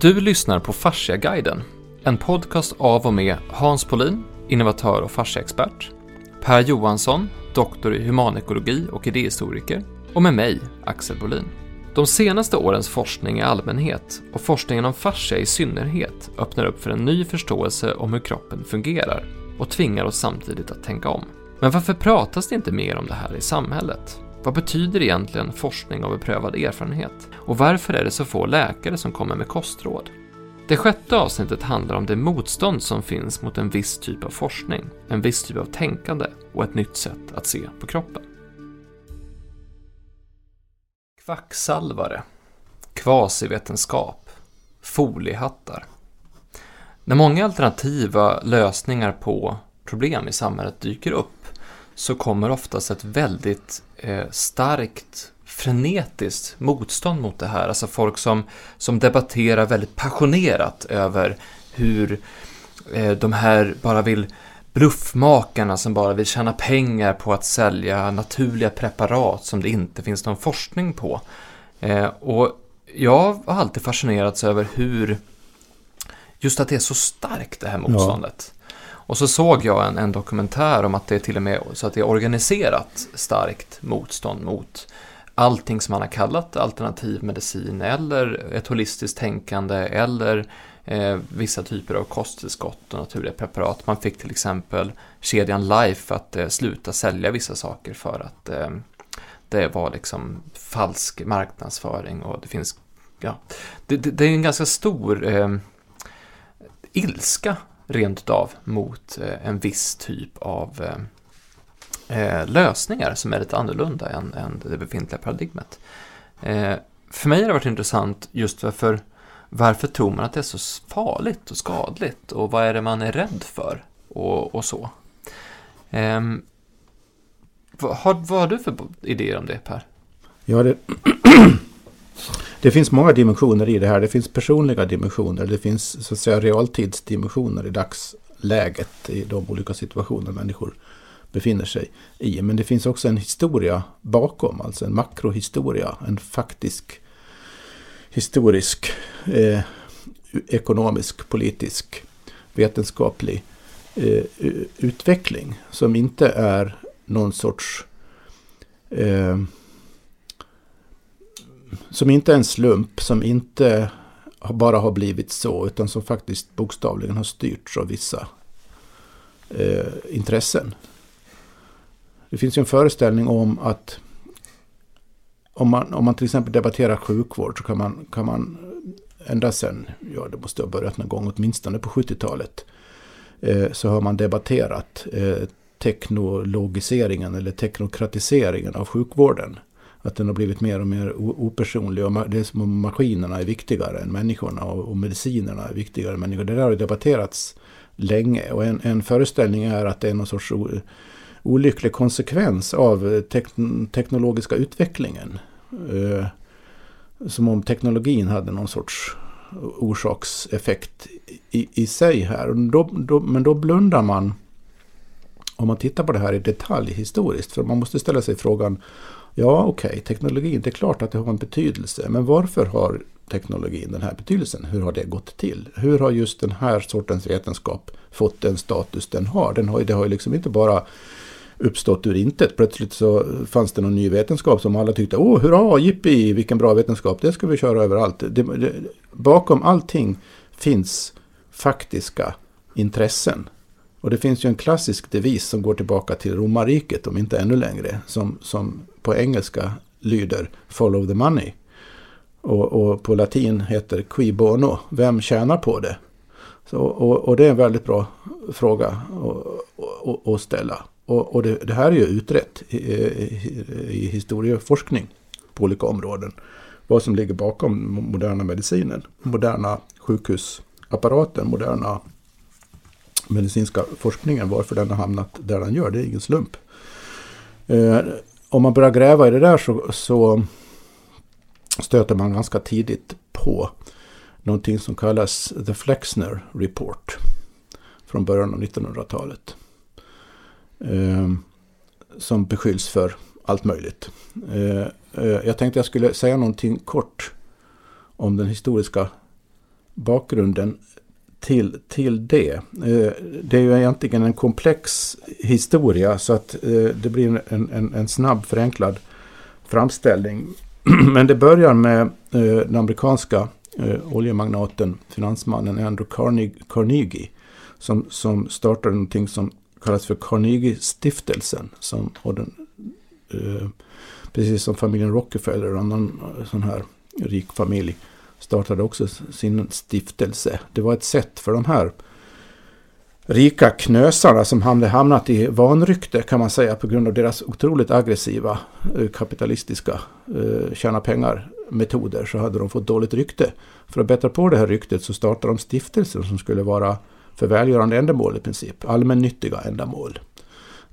Du lyssnar på Fasciaguiden, en podcast av och med Hans Polin, innovatör och fasciaexpert, Per Johansson, doktor i humanekologi och idéhistoriker, och med mig, Axel Bolin. De senaste årens forskning i allmänhet och forskningen om fascia i synnerhet öppnar upp för en ny förståelse om hur kroppen fungerar och tvingar oss samtidigt att tänka om. Men varför pratas det inte mer om det här i samhället? Vad betyder egentligen forskning och beprövad erfarenhet? Och varför är det så få läkare som kommer med kostråd? Det sjätte avsnittet handlar om det motstånd som finns mot en viss typ av forskning, en viss typ av tänkande och ett nytt sätt att se på kroppen. Kvacksalvare, kvasivetenskap, foliehattar. När många alternativa lösningar på problem i samhället dyker upp så kommer oftast ett väldigt eh, starkt frenetiskt motstånd mot det här. Alltså folk som, som debatterar väldigt passionerat över hur eh, de här bara vill bluffmakarna som bara vill tjäna pengar på att sälja naturliga preparat som det inte finns någon forskning på. Eh, och jag har alltid fascinerats över hur just att det är så starkt det här motståndet. Ja. Och så såg jag en, en dokumentär om att det är till och med så att det är organiserat starkt motstånd mot allting som man har kallat alternativ medicin eller ett holistiskt tänkande eller eh, vissa typer av kosttillskott och naturliga preparat. Man fick till exempel kedjan Life att eh, sluta sälja vissa saker för att eh, det var liksom falsk marknadsföring och det finns, ja, det, det, det är en ganska stor eh, ilska rent av mot eh, en viss typ av eh, eh, lösningar som är lite annorlunda än, än det befintliga paradigmet. För mig har det varit intressant just varför, varför tror man att det är så farligt och skadligt och vad är det man är rädd för och, och så. Ehm, vad, har, vad har du för idéer om det Per? Ja, det, det finns många dimensioner i det här. Det finns personliga dimensioner. Det finns så att säga realtidsdimensioner i dagsläget i de olika situationer människor befinner sig i. Men det finns också en historia bakom, alltså en makrohistoria, en faktisk historisk, eh, ekonomisk, politisk, vetenskaplig eh, utveckling som inte är någon sorts eh, som inte är en slump, som inte bara har blivit så, utan som faktiskt bokstavligen har styrts av vissa eh, intressen. Det finns ju en föreställning om att om man, om man till exempel debatterar sjukvård så kan man, kan man ända sedan, ja det måste ha börjat någon gång, åtminstone på 70-talet, eh, så har man debatterat eh, teknologiseringen eller teknokratiseringen av sjukvården att den har blivit mer och mer opersonlig och det är som om maskinerna är viktigare än människorna och, medicinerna är viktigare än människorna. Det där har debatterats länge och en, en föreställning är att det är någon sorts olycklig konsekvens av tek teknologiska utvecklingen. Eh, som om teknologin hade någon sorts orsakseffekt i, i sig här. Då, då, men då blundar man om man tittar på det här i detalj historiskt. För man måste ställa sig frågan Ja, okej, okay, teknologin, det är klart att det har en betydelse. Men varför har teknologin den här betydelsen? Hur har det gått till? Hur har just den här sortens vetenskap fått den status den har? Den har det har ju liksom inte bara uppstått ur intet. Plötsligt så fanns det någon ny vetenskap som alla tyckte, åh hurra, jippi, vilken bra vetenskap, det ska vi köra överallt. Det, det, bakom allting finns faktiska intressen. Och det finns ju en klassisk devis som går tillbaka till romarriket, om inte ännu längre, som, som på engelska lyder Follow the money. Och, och, på latin heter Qui bono, vem tjänar på det? Så, och, och, det är en väldigt bra fråga att ställa. Och, och det, det, här är ju utrett i, i, i historieforskning på olika områden. Vad som ligger bakom moderna medicinen, moderna sjukhusapparaten, moderna medicinska forskningen, varför den har hamnat där den gör, det är ingen slump. Eh, om man börjar gräva i det där så, så stöter man ganska tidigt på någonting som kallas The Flexner Report från början av 1900-talet. Eh, som beskylls för allt möjligt. Eh, eh, jag tänkte jag skulle säga någonting kort om den historiska bakgrunden till, till det. Eh, det är ju egentligen en komplex historia så att eh, det blir en, en, en snabb förenklad framställning. Men det börjar med eh, den amerikanska oljemagnaten, finansmannen Andrew Carnegie, som, som startade någonting som kallas för Carnegie-stiftelsen. Som, och den, precis som familjen Rockefeller och annan sån här rik familj startade också sin stiftelse. Det var ett sätt för de här rika knösarna som hade hamnat i vanrykte kan man säga på grund av deras otroligt aggressiva eh, kapitalistiska eh, tjäna pengar-metoder så hade de fått dåligt rykte. För att bättra på det här ryktet så startade de stiftelser som skulle vara för välgörande ändamål i princip, allmännyttiga ändamål.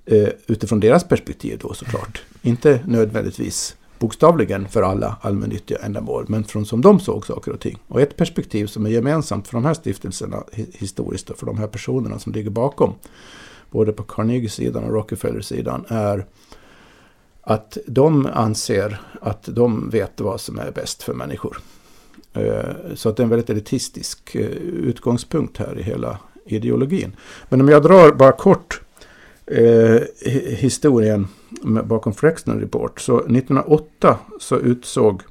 Eh, utifrån deras perspektiv då såklart. Inte nödvändigtvis bokstavligen för alla allmännyttiga ändamål, men från som de såg saker och ting. Och ett perspektiv som är gemensamt för de här stiftelserna historiskt och för de här personerna som ligger bakom, både på Carnegie-sidan och Rockefeller-sidan, är att de anser att de vet vad som är bäst för människor. Eh, så att det är en väldigt elitistisk eh, utgångspunkt här i hela ideologin. Men om jag drar bara kort eh, historien bakom Frexner Report. Så 1908 så utsåg,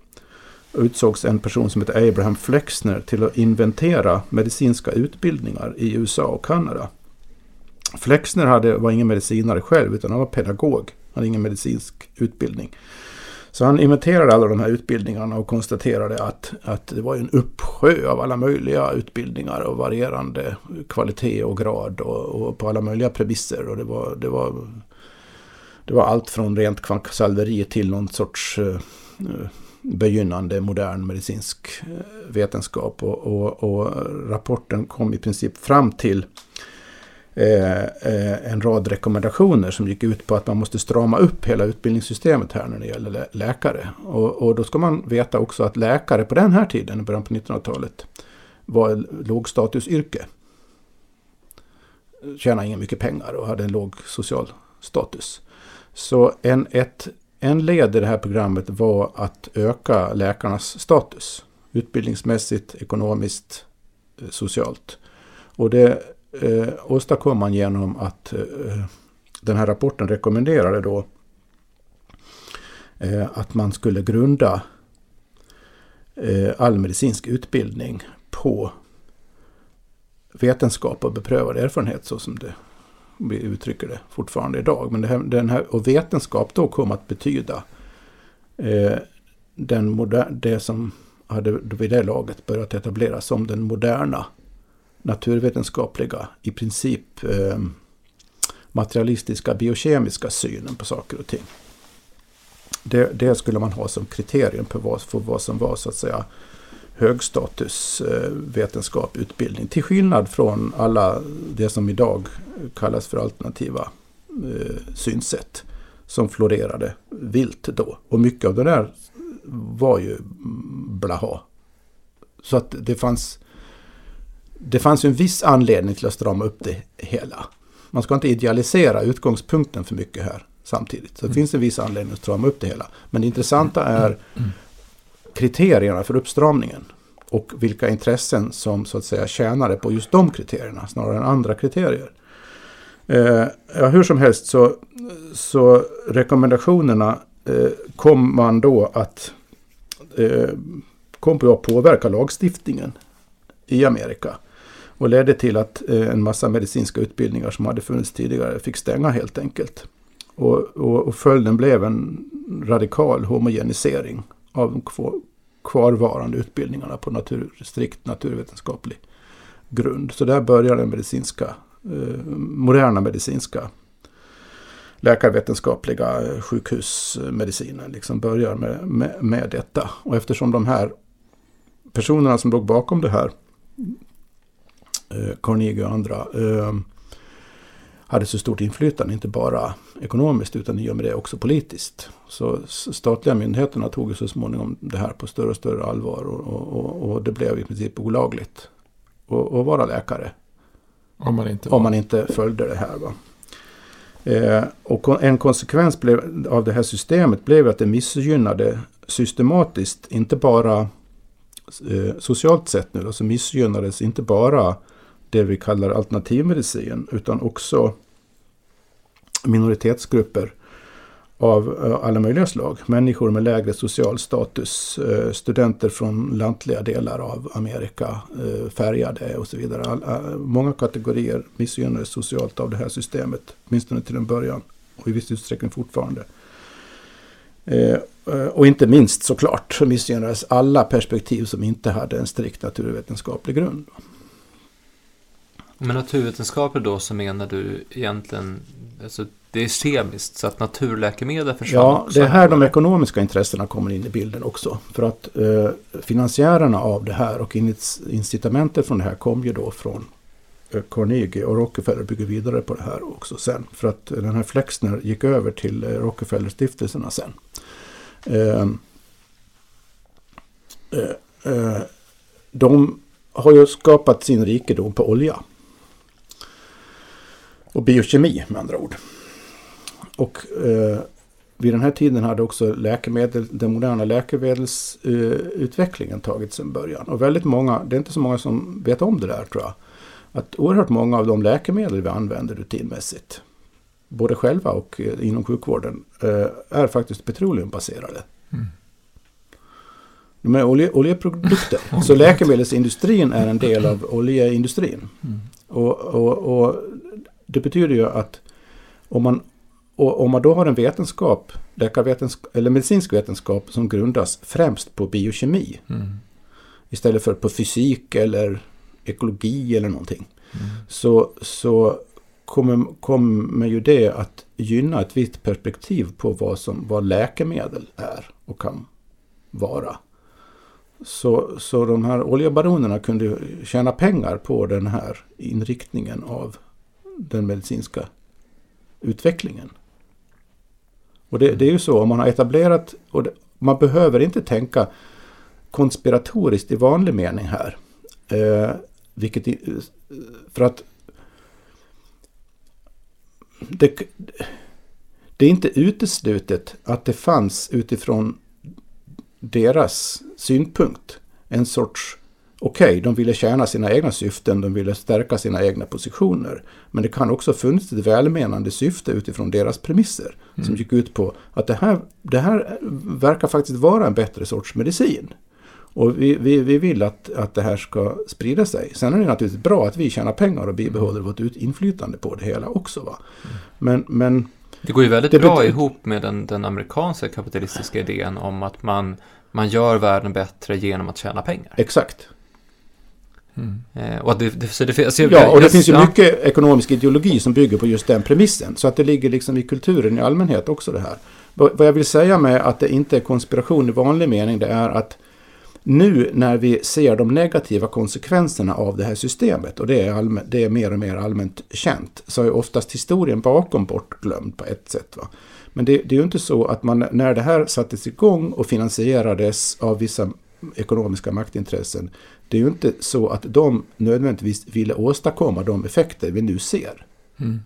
utsågs en person som heter Abraham Flexner till att inventera medicinska utbildningar i USA och Kanada. Flexner hade, var ingen medicinare själv utan han var pedagog. Han hade ingen medicinsk utbildning. Så han inventerade alla de här utbildningarna och konstaterade att, att det var en uppsjö av alla möjliga utbildningar och varierande kvalitet och grad och, och på alla möjliga premisser. Och det var, det var, det var allt från rent kvacksalveri till någon sorts eh, eh, begynnande modern medicinsk eh, vetenskap. Och, och, och rapporten kom i princip fram till Eh, en rad rekommendationer som gick ut på att man måste strama upp hela utbildningssystemet här när det gäller läkare. Och, och då ska man veta också att läkare på den här tiden, i början på 1900-talet, var ett lågstatusyrke. Tjänade inga mycket pengar och hade en låg social status. Så en, ett, en led i det här programmet var att öka läkarnas status. Utbildningsmässigt, ekonomiskt, eh, socialt. Och det eh, åstadkom man genom att eh, den här rapporten rekommenderade då eh, att man skulle grunda eh, all medicinsk utbildning på vetenskap och beprövad erfarenhet så som det vi uttrycker det fortfarande idag. Men det här, den här, och vetenskap då kom att betyda eh, den moder, det som hade vid det laget börjat etableras som den moderna naturvetenskapliga, i princip eh, materialistiska, biokemiska synen på saker och ting. Det, det, skulle man ha som kriterium på vad, för vad som var så att säga högstatus eh, vetenskap, utbildning. Till skillnad från alla det som idag kallas för alternativa eh, synsätt. Som florerade vilt då. Och mycket av det där var ju blaha. Så att det fanns det fanns ju en viss anledning till att strama upp det hela. Man ska inte idealisera utgångspunkten för mycket här samtidigt. Så det mm. finns en viss anledning att strama upp det hela. Men det intressanta är mm kriterierna för uppstramningen. Och vilka intressen som så att säga tjänade på just de kriterierna snarare än andra kriterier. Eh, ja, hur som helst så, så rekommendationerna eh, kom man då att eh, kom på att påverka lagstiftningen i Amerika. Och ledde till att eh, en massa medicinska utbildningar som hade funnits tidigare fick stänga helt enkelt. Och, och, och följden blev en radikal homogenisering av de kvarvarande utbildningarna på natur, strikt naturvetenskaplig grund. Så där börjar den medicinska, eh, moderna medicinska läkarvetenskapliga eh, sjukhusmedicinen liksom börjar med, med, med detta. Och eftersom de här personerna som låg bakom det här Eh, Carnegie och andra eh, hade så stort inflytande, inte bara ekonomiskt utan i och med det också politiskt. Så statliga myndigheterna tog så småningom det här på större och större allvar och, och, och det blev i princip olagligt att vara läkare. Om man inte, om man inte följde det här. Va? Eh, och en konsekvens blev, av det här systemet blev att det missgynnade systematiskt inte bara eh, socialt sett nu då, så missgynnades inte bara det vi kallar alternativmedicin utan också minoritetsgrupper av eh, alla möjliga slag. Människor med lägre social status, eh, studenter från lantliga delar av Amerika, eh, färgade och så vidare. Många kategorier missgynnades socialt av det här systemet, åtminstone till en början och i viss utsträckning fortfarande. Och inte minst såklart så missgynnades alla perspektiv som inte hade en strikt naturvetenskaplig grund. Med naturvetenskaper då så menar du egentligen alltså det är kemiskt, så att naturläkemedel försvann Ja, det är här de ekonomiska intressena kommer in i bilden också. För att eh, finansiärerna av det här och incitamenten från det här kom ju då från eh, Carnegie och Rockefeller bygger vidare på det här också sen. För att den här Flexner gick över till eh, Rockefeller-stiftelserna sen. Eh, eh, eh, de har ju skapat sin rikedom på olja. Och biokemi med andra ord. Och eh, vid den här tiden hade också läkemedel, den moderna läkemedelsutvecklingen uh, tagit sin början. Och väldigt många, det är inte så många som vet om det där tror jag. Att oerhört många av de läkemedel vi använder rutinmässigt, både själva och uh, inom sjukvården, uh, är faktiskt petroleumbaserade. Mm. De är olje, oljeprodukter. så läkemedelsindustrin är en del av oljeindustrin. Mm. Och, och, och det betyder ju att om man om man då har en vetenskap, läkarvetenskap eller medicinsk vetenskap som grundas främst på biokemi. Mm. Istället för på fysik eller ekologi eller någonting. Mm. Så, så kommer, kommer ju det att gynna ett visst perspektiv på vad, som, vad läkemedel är och kan vara. Så, så de här oljebaronerna kunde tjäna pengar på den här inriktningen av den medicinska utvecklingen. Och det, det, är ju så, om man har etablerat, och det, man behöver inte tänka konspiratoriskt i vanlig mening här. Eh, vilket, för att det, det är inte uteslutet att det fanns utifrån deras synpunkt en sorts okej, okay, de ville tjäna sina egna syften, de ville stärka sina egna positioner. Men det kan också funnits ett välmenande syfte utifrån deras premisser. Mm. Som gick ut på att det här, det här verkar faktiskt vara en bättre sorts medicin. Och vi, vi, vi vill att, att det här ska sprida sig. Sen är det naturligtvis bra att vi tjänar pengar och bibehåller vårt inflytande på det hela också. Va? Mm. Men, men det går ju väldigt bra ihop med den, den amerikanska kapitalistiska idén om att man, man gör världen bättre genom att tjäna pengar. Exakt. Mm. Och det, det, så det, alltså ja, och det finns ju ja. mycket ekonomisk ideologi som bygger på just den premissen. Så att det ligger liksom i kulturen i allmänhet också det här. Vad jag vill säga med att det inte är konspiration i vanlig mening, det är att nu när vi ser de negativa konsekvenserna av det här systemet, och det är, allmän, det är mer och mer allmänt känt, så är oftast historien bakom bortglömd på ett sätt. Va? Men det, det är ju inte så att man, när det här sattes igång och finansierades av vissa ekonomiska maktintressen, det är ju inte så att de nödvändigtvis ville åstadkomma de effekter vi nu ser. Mm.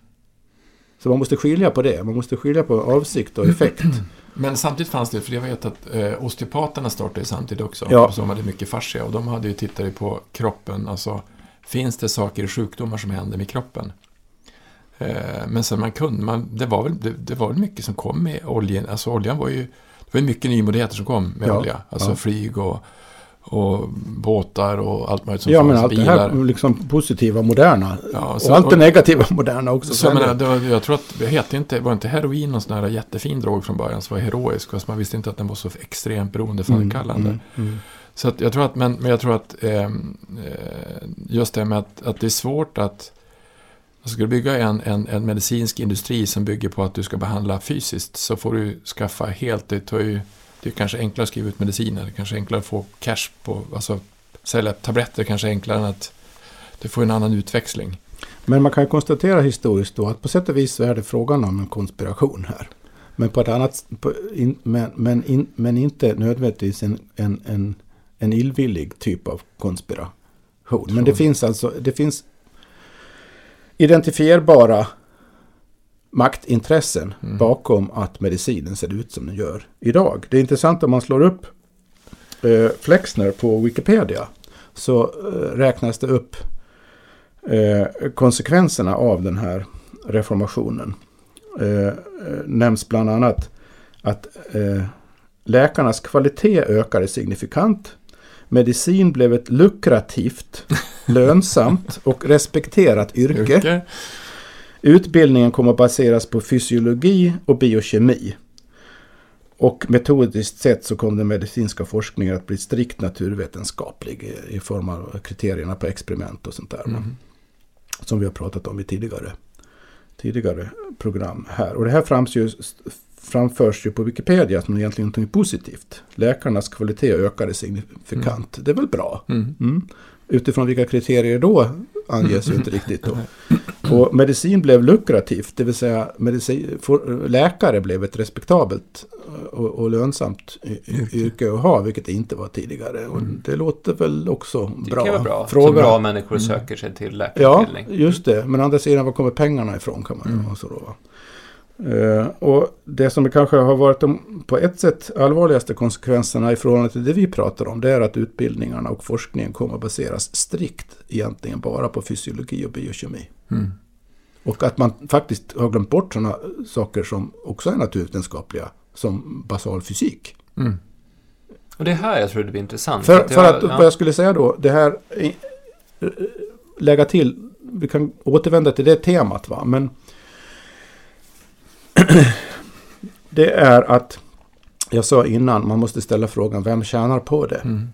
Så man måste skilja på det. Man måste skilja på avsikt och effekt. Men samtidigt fanns det, för jag vet att eh, osteopaterna startade samtidigt också. Ja. Som hade mycket fascia och de hade ju tittat på kroppen. Alltså, finns det saker i sjukdomar som händer med kroppen? Eh, men sen man kunde, man, det, var väl, det, det, var väl mycket som kom med oljan. Alltså oljan var ju, det var mycket nymodigheter som kom med ja. olja. Alltså ja. flyg och och båtar och allt möjligt som Ja, men allt bilar. det här liksom positiva, moderna. Ja, så, och allt det negativa, moderna också. Så, men, det var, jag tror att det hette inte, var inte heroin någon sån här jättefin drog från början som var heroisk. Fast man visste inte att den var så extremt beroendeframkallande. Mm, mm, mm. Så att jag tror att, men, men jag tror att ehm, eh, just det med att, att det är svårt att Alltså ska du bygga en, en, en medicinsk industri som bygger på att du ska behandla fysiskt så får du skaffa helt, det tar ju det är kanske enklare att skriva ut mediciner, det är kanske enklare att få cash på, alltså sälja tabletter kanske enklare än att du får en annan utväxling. Men man kan konstatera historiskt då att på sätt och vis är det frågan om en konspiration här. Men på ett annat, på, in, men, men, in, men inte nödvändigtvis en, en, en, en illvillig typ av konspiration. Men det finns alltså, det finns identifierbara maktintressen mm. bakom att medicinen ser ut som den gör idag. Det är intressant om man slår upp eh, Flexner på Wikipedia så eh, räknas det upp eh, konsekvenserna av den här reformationen. Eh, eh nämns bland annat att eh, läkarnas kvalitet ökade signifikant. Medicin blev ett lukrativt, lönsamt och respekterat yrke. Utbildningen kommer att baseras på fysiologi och biokemi. Och metodiskt sett så kom den medicinska forskningen att bli strikt naturvetenskaplig i- form av kriterierna på experiment och sånt där. Mm. Som vi har pratat om i tidigare, tidigare program här. Och det här ju, framförs ju på Wikipedia som egentligen någonting positivt. Läkarnas kvalitet ökade signifikant. Det är väl bra? Mm. Mm. Utifrån vilka kriterier då anges ju inte riktigt. Då. Och medicin blev lukrativt, det vill säga medicin, for, läkare blev ett respektabelt och, och lönsamt yrke att ha, vilket det inte var tidigare. Och det låter väl också Det bra. kan vara bra. Så Fråga. bra människor söker sig till Ja, läkarutbildning. just det. Men å andra sidan, var kommer pengarna ifrån? kan man Mm. också då. va? Eh, och det som kanske har varit de på ett sätt allvarligaste konsekvenserna i förhållande till det vi pratar om, det är att utbildningarna och forskningen kommer att baseras strikt egentligen bara på fysiologi och biokemi. Mm. Och att man faktiskt har glömt bort sådana saker som också är naturvetenskapliga, som basal fysik. Mm. Och det är här jag tror det blir intressant. För, jag- för att, ja. vad jag skulle säga då, det här, eh, lägga till, vi kan återvända till det temat va, men det är att, jag sa innan, man måste ställa frågan, vem tjänar på det? Mm.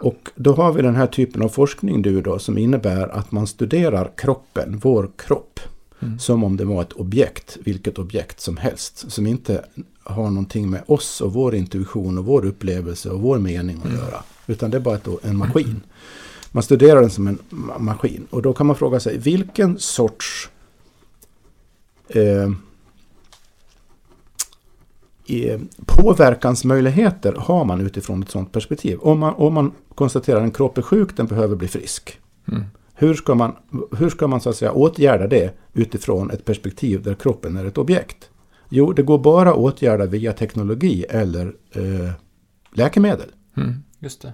Och då har vi den här typen av forskning du då, som innebär att man studerar kroppen, vår kropp, Mm. som om det var ett objekt, vilket objekt som helst, som inte har någonting med oss och vår intuition och vår upplevelse och vår mening att Mm. göra. Utan det är bara ett, en maskin. Man studerar den som en ma- maskin. Och då kan man fråga sig, vilken sorts eh, påverkansmöjligheter har man utifrån ett sådant perspektiv? Om man, om man konstaterar att en kropp är sjuk, den behöver bli frisk. Mm. Hur ska man, hur ska man så att säga åtgärda det utifrån ett perspektiv där kroppen är ett objekt? Jo, det går bara att åtgärda via teknologi eller eh, läkemedel. Mm. Just det.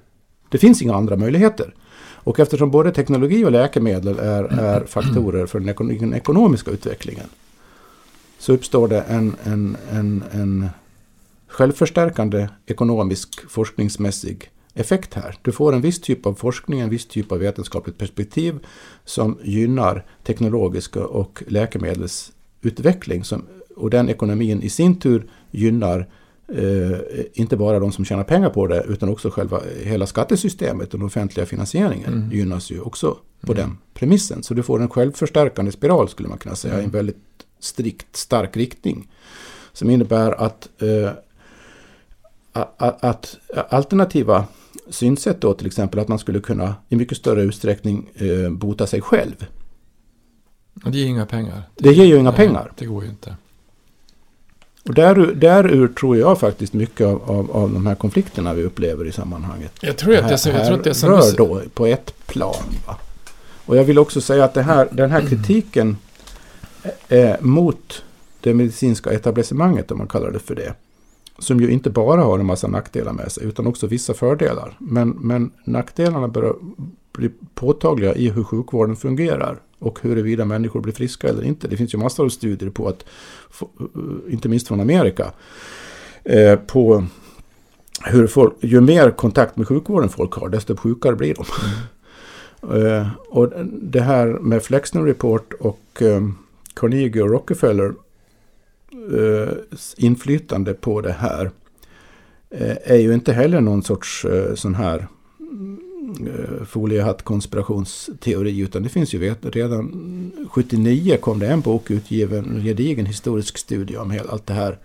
Det finns inga andra möjligheter. Och eftersom både teknologi och läkemedel är, är faktorer för den ekonomiska utvecklingen så uppstår det en, en, en, en självförstärkande ekonomisk forskningsmässig effekt här. Du får en viss typ av forskning, en viss typ av vetenskapligt perspektiv som gynnar teknologisk och läkemedelsutveckling. Som, och den ekonomin i sin tur gynnar eh, inte bara de som tjänar pengar på det utan också själva hela skattesystemet och den offentliga finansieringen Mm. gynnas ju också på Mm. den premissen. Så du får en självförstärkande spiral skulle man kunna säga i en Mm. väldigt strikt stark riktning. Som innebär att, eh, att alternativa synsätt då till exempel att man skulle kunna i mycket större utsträckning eh, bota sig själv. Det ger inga pengar. Det ger ju inga Nej, pengar. Det går ju inte. Och där, därur tror jag faktiskt mycket av, av, av de här konflikterna vi upplever i sammanhanget Jag tror att det, som- jag tror att det som rör då på ett plan. Va? Och jag vill också säga att det här, den här kritiken eh, mot det medicinska etablissemanget, om man kallar det för det, som ju inte bara har en massa nackdelar med sig, utan också vissa fördelar. Men, men nackdelarna börjar bli påtagliga i hur sjukvården fungerar och huruvida människor blir friska eller inte. Det finns ju massor av studier på att, få- inte minst från Amerika, eh, på hur folk, ju mer kontakt med sjukvården folk har, desto sjukare blir de. Eh, och det här med Flexner Report och eh, Carnegie och Rockefeller eh, inflytande på det här eh, är ju inte heller någon sorts eh, sån här eh, foliehatt konspirationsteori utan det finns ju vet, redan 79 kom det en bok utgiven, en gedigen historisk studie om allt det här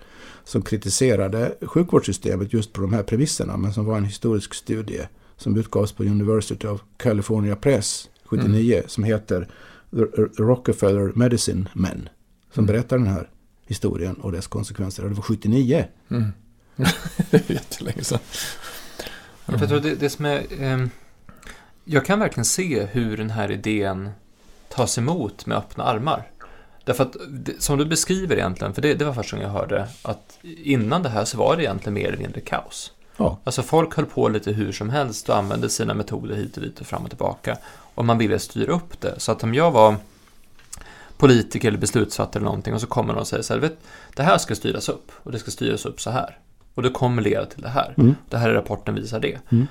som kritiserade sjukvårdssystemet just på de här premisserna men som var en historisk studie som utgavs på University of California Press 79 som heter The Rockefeller Medicine Men som Mm. berättar den här historien och dess konsekvenser. Och det var 79. Mm. det är jättelänge sedan. För jag tror det, det som är... ehm, jag kan verkligen se hur den här idén tas emot med öppna armar. Därför att, som du beskriver egentligen, för det, det var första gången jag hörde, att innan det här så var det egentligen mer eller mindre kaos. Ja. Alltså folk höll på lite hur som helst och använde sina metoder hit och dit och fram och tillbaka. Och man ville styra upp det. Så att om jag var politiker eller beslutsfattare eller någonting och så kommer någon och säger så här, vet, det här ska styras upp och det ska styras upp så här. Och det kommer leda till det här. Mm. Det här är rapporten visar det. Mm.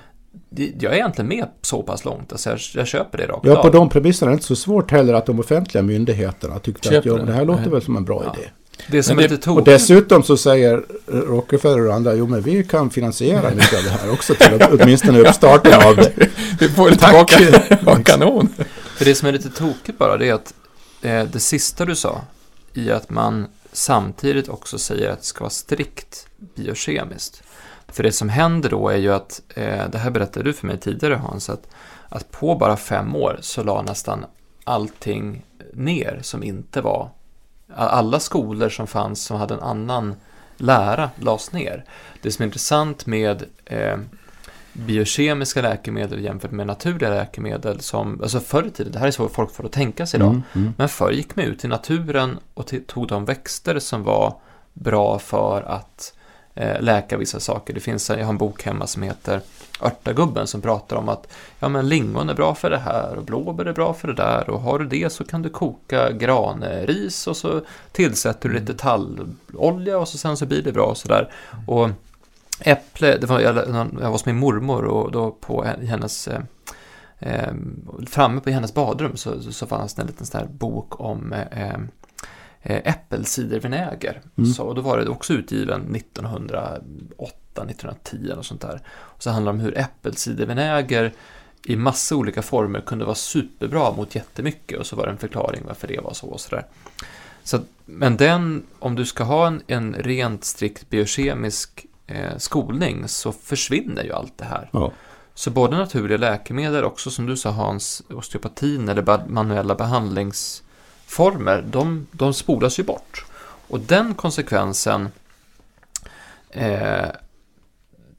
Jag är egentligen med så pass långt, alltså jag, jag köper det rakt Ja, på av. de premisserna är det inte så svårt heller att de offentliga myndigheterna tyckte Köper att ja, det. här låter Nej. väl som en bra Ja. idé. Det som Men det- lite Och dessutom så säger Rockefeller och andra, jo men vi kan finansiera mycket av det här också till att åtminstone uppstarten av det. Vi får det tillbaka. Vad kanon. För det som är lite tokigt bara, det är att Eh, det sista du sa, i att man samtidigt också säger att det ska vara strikt biokemiskt. För det som händer då är ju att, eh, det här berättade du för mig tidigare Hans, att, att på bara fem år så la nästan allting ner som inte var, alla skolor som fanns som hade en annan lära lades ner. Det som är intressant med eh, biokemiska läkemedel jämfört med naturliga läkemedel som, alltså förr i tiden, det här är så folk får att tänka sig idag, Mm, mm. men förr gick man ut i naturen och tog de växter som var bra för att eh, läka vissa saker. Det finns, jag har en bok hemma som heter Örtagubben som pratar om att ja, men lingon är bra för det här och blåbär är bra för det där och har du det så kan du koka granris och så tillsätter du lite tallolja och så sen så blir det bra och sådär. Och äpple, det var, jag, jag var hos min mormor och då på hennes eh, eh, framme på hennes badrum så, så, fanns det en liten sån här bok om eh, eh, äppelcidervinäger. Mm. Så, och då var det också utgiven 1908, 1910 och sånt där. Och så handlar det om hur äppelcidervinäger i massa olika former kunde vara superbra mot jättemycket och så var det en förklaring varför det var så och sådär. Så, men den, om du ska ha en, en rent strikt biokemisk eh, skolning så försvinner ju allt det här. Ja. Så både naturliga läkemedel, också som du sa Hans, osteopatin eller manuella behandlingsformer, de, de spolas ju bort. Och den konsekvensen, eh,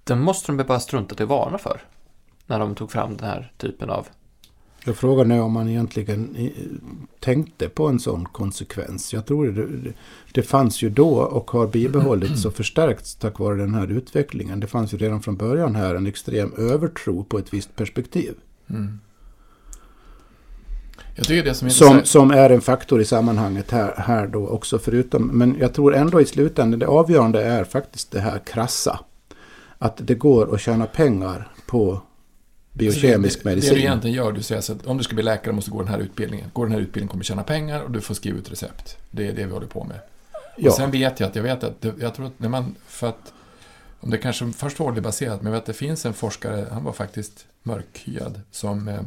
den måste de bara strunta till varna för. När de tog fram den här typen av... Jag frågar nu om man egentligen eh, tänkte på en sån konsekvens. Jag tror det, det, fanns ju då och har bibehållits och förstärkts tack vare den här utvecklingen. Det fanns ju redan från början här en extrem övertro på ett visst perspektiv. Mm. Jag tycker det som är Som, som är en faktor i sammanhanget här, här då också förutom. Men jag tror ändå i slutändan det avgörande är faktiskt det här krassa. Att det går att tjäna pengar på biokemisk det, Det medicin. du egentligen gör, du säger så att om du ska bli läkare måste du gå den här utbildningen. Går den här utbildningen kommer du tjäna pengar och du får skriva ut recept. Det är det vi håller på med. ja. Och sen vet jag att, jag vet att, det- jag tror att när man, för att, om det kanske först var baserat, men jag vet att det finns en forskare, han var faktiskt mörkhyad, som eh,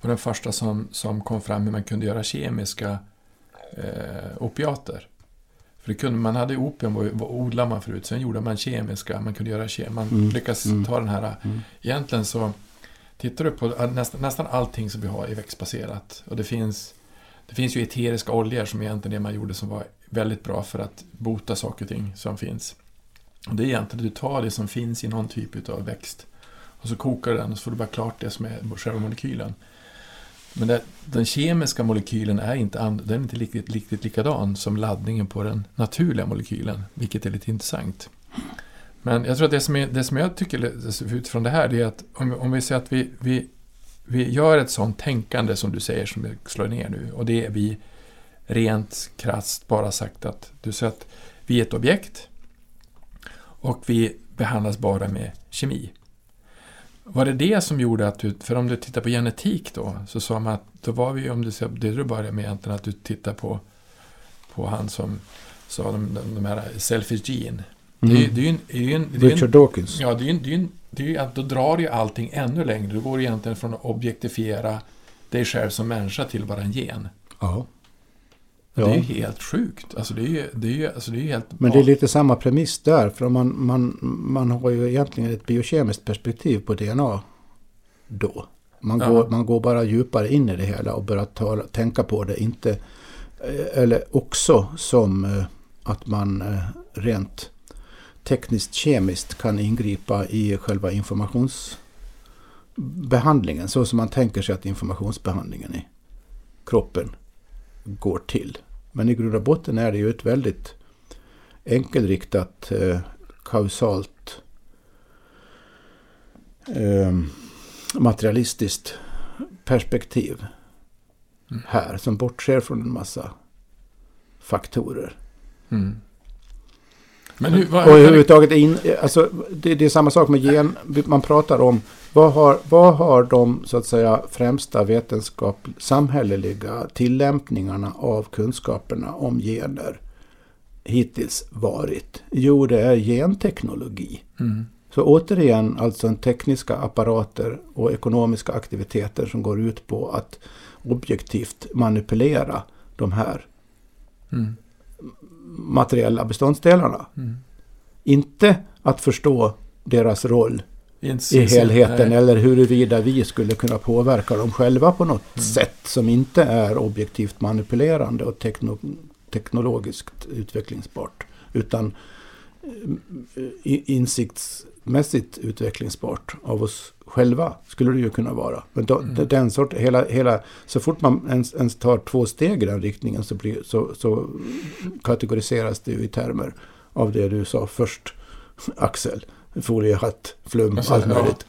var den första som, som kom fram hur man kunde göra kemiska eh, opiater. För det kunde, man hade opium, vad, vad odlade man förut, sen gjorde man kemiska, man kunde göra kem, man Mm, lyckas mm. ta den här, Mm. egentligen så tittar du på all- nästan, nästan allting som vi har är växtbaserat. Och det finns, det finns ju eteriska oljor som egentligen det man gjorde som var väldigt bra för att bota saker och ting som finns. Och det är egentligen att du tar det som finns i någon typ av växt och så kokar du den och så får du bara klart det som är själva molekylen. Men det, den kemiska molekylen är inte, and, den är inte riktigt, riktigt likadan som laddningen på den naturliga molekylen, vilket är lite intressant. Men jag tror att det som, är, det som jag tycker utifrån det här, det är att om, om vi säger att vi, vi, vi gör ett sånt tänkande som du säger, som vi slår ner nu, och det är vi rent krasst bara sagt att du säger att vi är ett objekt och vi behandlas bara med kemi. Var det det som gjorde att du, för om du tittar på genetik då, så sa man att då var vi, om du det du började med egentligen, att du tittar på, på han som sa de, de, de här selfish gene. Det är ju Mm. det är ju en, det är ju en, det är ju en, Richard Dawkins. Ja, det är ju, det är ju, det är ju att då drar ju allting ännu längre. Du går egentligen från att objektifiera dig själv som människa till bara en gen. Ja. Det är Ja. helt sjukt. Alltså det är det är alltså det är helt... Men det är lite samma premiss där. För man, man, man har ju egentligen ett biokemiskt perspektiv på DNA då. Man, Ja. går, man går bara djupare in i det hela och börjar tala, tänka på det. Inte, eller också som eh, att man eh, rent tekniskt kemiskt kan ingripa i själva informationsbehandlingen. Så som man tänker sig att informationsbehandlingen i kroppen går till. Men i grund och botten är det ju ett väldigt enkelriktat eh, kausalt eh, materialistiskt perspektiv Mm. här som bortser från en massa faktorer. Mm. Men hur, vad, Och överhuvudtaget, in, alltså, det, det är samma sak med gen. Man pratar om vad har, vad har de så att säga främsta vetenskap, samhälleliga tillämpningarna av kunskaperna om gener hittills varit? Jo, det är genteknologi. mm. Så återigen alltså en tekniska apparater och ekonomiska aktiviteter som går ut på att objektivt manipulera de här Mm. materiella beståndsdelarna. Mm. Inte att förstå deras roll i helheten nej. eller huruvida vi skulle kunna påverka dem själva på något Mm. sätt som inte är objektivt manipulerande och tekno, teknologiskt utvecklingsbart. Utan eh, insiktsmässigt utvecklingsbart av oss själva skulle det ju kunna vara. Men då, Mm. den sort, hela, hela, så fort man ens, ens tar två steg i den riktningen så, blir, så, så kategoriseras det ju i termer av det du sa först, Axel. Foliehatt, flum, Alltså, allt ja. möjligt.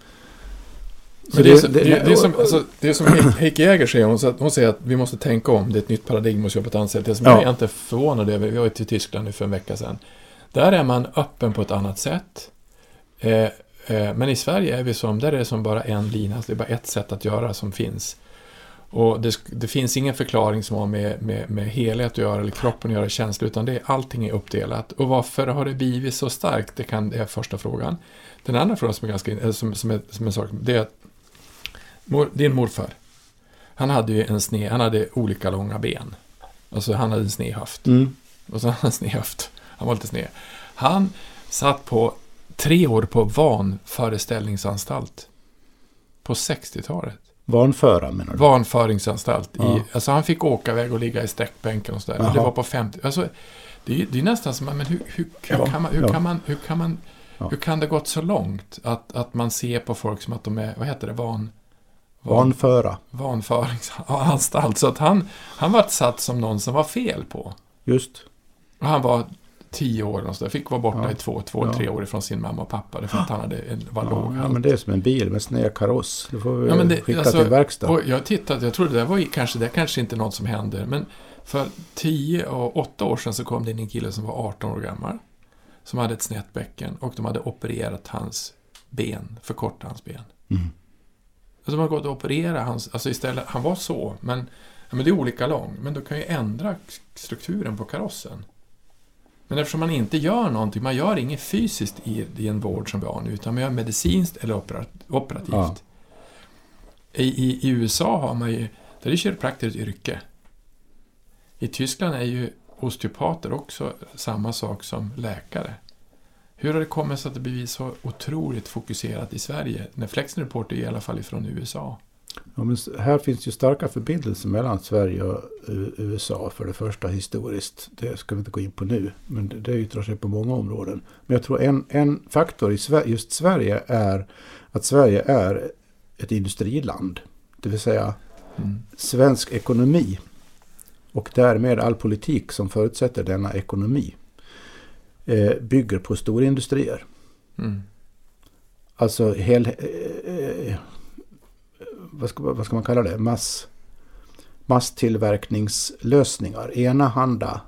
Det, är, så- det, det, är som, alltså, det är som Heik- Heike Jäger säger, hon, säger att- hon säger att vi måste tänka om, det är ett nytt paradigm jobba på ett. Det som Ja. jag är inte förvånad över, vi var ju till Tyskland nu för en vecka sedan. Där är man öppen på ett annat sätt. Eh, eh, men i Sverige är vi som, där är det som bara en lina, alltså det är bara ett sätt att göra som finns. Och det, det finns ingen förklaring som har med, med, med helhet att göra, eller kroppen att göra, känslor, utan det allting är uppdelat. Och varför har det blivit så starkt? Det, kan, det är första frågan. Den andra frågan som är ganska, eller som, som, är, som är en sak, det är att mor, din morfar, han hade ju en sned, han hade olika långa ben. Alltså han hade en sned höft. Mm. Och så hade han en sned höft. Han var lite sned. Han satt på tre år på vanföreställningsanstalt. På 60-talet. Vanföra menar du? Vanföringsanstalt. Ja. I, alltså han fick åka iväg och ligga i sträckbänken och sådär. Det var på 50... Alltså, det, är, det är nästan som, men hur, hur, hur, Ja, kan man, hur ja. kan man, hur kan man, hur kan det gått så långt? Att, att man ser på folk som att de är, vad heter det, van... Vanföra. vanföringsanstalt. Så att han, han var satt som någon som var fel på. Just. Och han var tio år och så där. Fick vara borta Ja. i två, två Ja. tre år ifrån sin mamma och pappa. För att han hade en, var Ja, låg. ja, men det är som en bil med sned kaross. Du får Ja, men det- skicka alltså, till verkstad. Jag tittade, jag trodde det var ju kanske, det kanske inte något som händer. Men för tio och åtta år sedan så kom det in en kille som var 18 år gammal. Som hade ett snett bäcken och de hade opererat hans ben, förkortat hans ben. Mm. Alltså de har gått och opererat hans, alltså istället, han var så, men, men det är olika lång. Men du kan ju ändra strukturen på karossen. Men eftersom man inte gör någonting, man gör inget fysiskt i, i en vård som vi har nu, utan man gör medicinskt eller opera, operativt. Ja. I, i, I USA har man ju, där är kiropraktor ett yrke. I Tyskland är ju osteopater också samma sak som läkare. Hur har det kommit sig att det blivit så otroligt fokuserat i Sverige? När Flexen Report är i alla fall ifrån USA. Ja, men här finns ju starka förbindelser mellan Sverige och USA för det första historiskt. Det ska vi inte gå in på nu, men det, det yttrar sig på många områden. Men jag tror en, en faktor i just Sverige är att Sverige är ett industriland. Det vill säga Mm. svensk ekonomi och därmed all politik som förutsätter denna ekonomi eh, bygger på storindustrier. Mm. Alltså hel, eh, eh, vad, ska, vad ska man kalla det? Mass, masstillverkningslösningar. Enahanda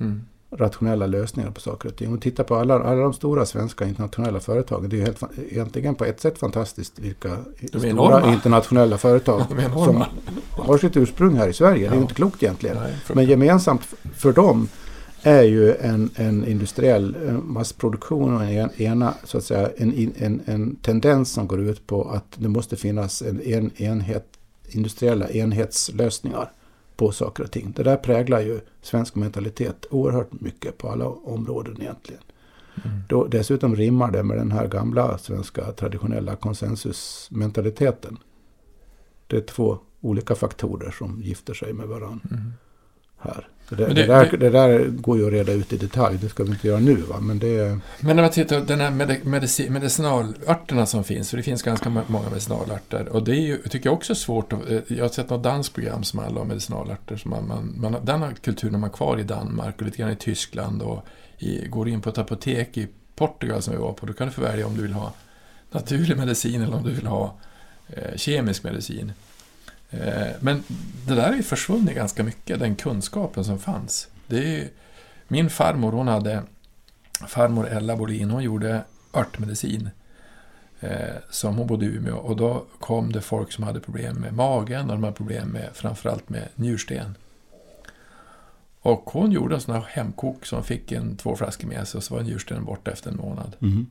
Mm. rationella lösningar på saker och ting. Om man tittar på alla, alla de stora svenska internationella företagen. Det är ju helt, egentligen på ett sätt fantastiskt vilka stora enorma. internationella företag som har sitt ursprung här i Sverige. Det är Ja. ju inte klokt egentligen. Nej, Men gemensamt för dem är ju en, en industriell eh, massproduktion och en, ena, så att säga, en, en, en tendens som går ut på att det måste finnas en, en enhet, industriella enhetslösningar på saker och ting. Det där präglar ju svensk mentalitet oerhört mycket på alla områden egentligen. Mm. Då, dessutom rimmar det med den här gamla svenska traditionella konsensusmentaliteten. Det är två olika faktorer som gifter sig med varandra Mm. Här. Det, det, det- där, det- där går ju att reda ut i detalj, det ska vi inte göra nu va, men det. Men när man tittar på den här medic- medici- medicinalörterna som finns, för det finns ganska många medicinalörter, och det är ju, tycker jag också är svårt eh, Jag har sett något danskt program som handlar om medicinalörter, som man, man, man, den kulturen har man kvar i Danmark och lite grann i Tyskland och i, går in på ett apotek i Portugal som vi var på, då kan du få välja om du vill ha naturlig medicin eller om du vill ha eh, kemisk medicin. Eh, men det där är ju försvunnit ganska mycket, den kunskapen som fanns. Det är ju, min farmor, hon hade farmor Ella Bolin, hon gjorde örtmedicin eh, som hon bodde i Umeå och då kom det folk som hade problem med magen och de hade problem med framförallt med njursten. Och hon gjorde en sån här hemkok som fick en två flaskor med sig och så var njurstenen borta efter en månad. Mm.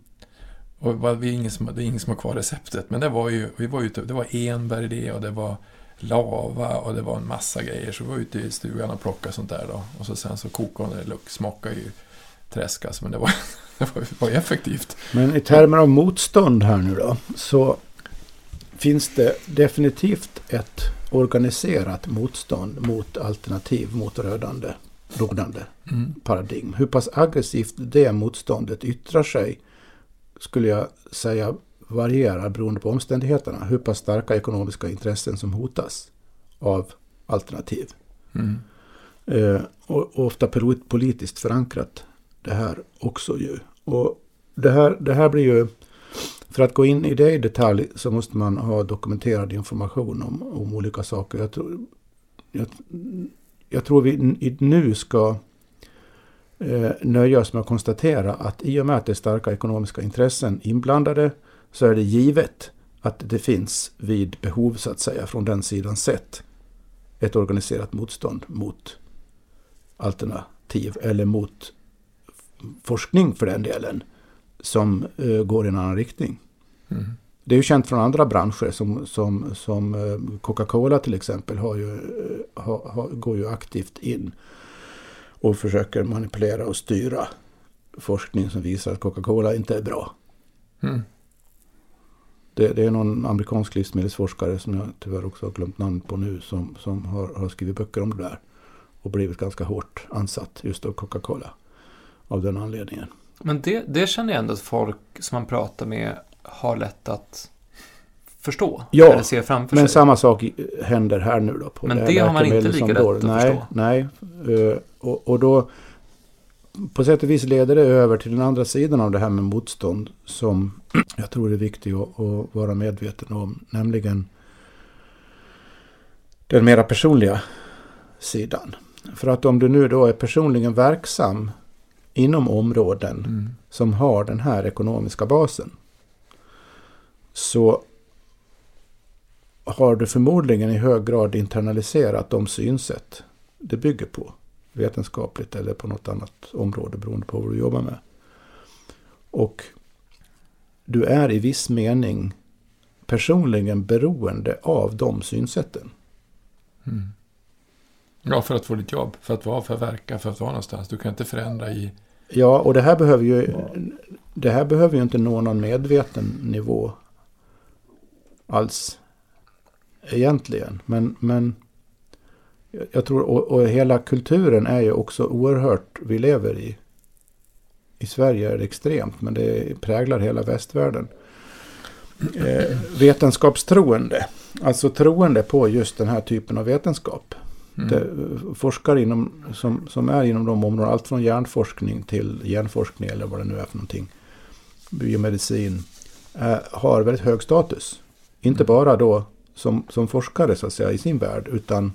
Och det, var ingen som, det är ingen som har kvar receptet, men det var ju, vi var ute, det var enbär i det och det var lava och det var en massa grejer. Så vi var ute i stugan och plockade sånt där då. Och så sen så kokade det, luk, smakade ju träskas, men det var, det var, var effektivt. Men i termer av motstånd här nu då, så finns det definitivt ett organiserat motstånd mot alternativ, mot rödande, rådande Mm. paradigm. Hur pass aggressivt det motståndet yttrar sig skulle jag säga varierar beroende på omständigheterna. Hur pass starka ekonomiska intressen som hotas av alternativ. Mm. Eh, och, och ofta pol- politiskt förankrat det här också ju. Och det här, det här blir ju, för att gå in i det i detalj så måste man ha dokumenterad information om, om olika saker. Jag tror, jag, jag tror vi nu ska eh, nöja oss med att konstatera att i och med att det är starka ekonomiska intressen inblandade så är det givet att det finns vid behov så att säga från den sidan sett ett organiserat motstånd mot alternativ eller mot forskning för den delen som eh, går i en annan riktning. Mm. Det är ju känt från andra branscher som, som, som eh, Coca-Cola till exempel har ju, eh, har, har, går ju aktivt in och försöker manipulera och styra forskning som visar att Coca-Cola inte är bra. Mm. Det, det är någon amerikansk livsmedelsforskare som jag tyvärr också har glömt namn på nu som, som har, har skrivit böcker om det där. Och blivit ganska hårt ansatt just av Coca-Cola. Av den anledningen. Men det, det känner jag ändå att folk som man pratar med har lätt att förstå. Ja, eller se framför Men sig. samma sak händer här nu då. På Men här det har man inte lika lätt att nej, förstå. Nej, eh, och, och då på sätt och vis leder det över till den andra sidan av det här med motstånd som jag tror är viktigt att, att vara medveten om. Nämligen den mera personliga sidan. För att om du nu då är personligen verksam inom områden Mm. som har den här ekonomiska basen. Så har du förmodligen i hög grad internaliserat de synsätt det bygger på. Vetenskapligt eller på något annat område beroende på vad du jobbar med. Och du är i viss mening personligen beroende av de synsätten. Mm. Ja, för att få ditt jobb, för att vara, för att verka, för att vara någonstans. Du kan inte förändra i... Ja, och det här behöver ju, det här behöver ju inte nå någon medveten nivå alls egentligen. Men, men jag tror, och, och hela kulturen är ju också oerhört, vi lever i, i Sverige är det extremt, men det präglar hela västvärlden. Eh, vetenskapstroende, alltså troende på just den här typen av vetenskap. Mm. Det, forskare inom, som, som är inom de områdena, allt från hjärnforskning till genforskning eller vad det nu är för någonting, biomedicin, eh, har väldigt hög status. Inte Mm. bara då som, som forskare så att säga i sin värld, utan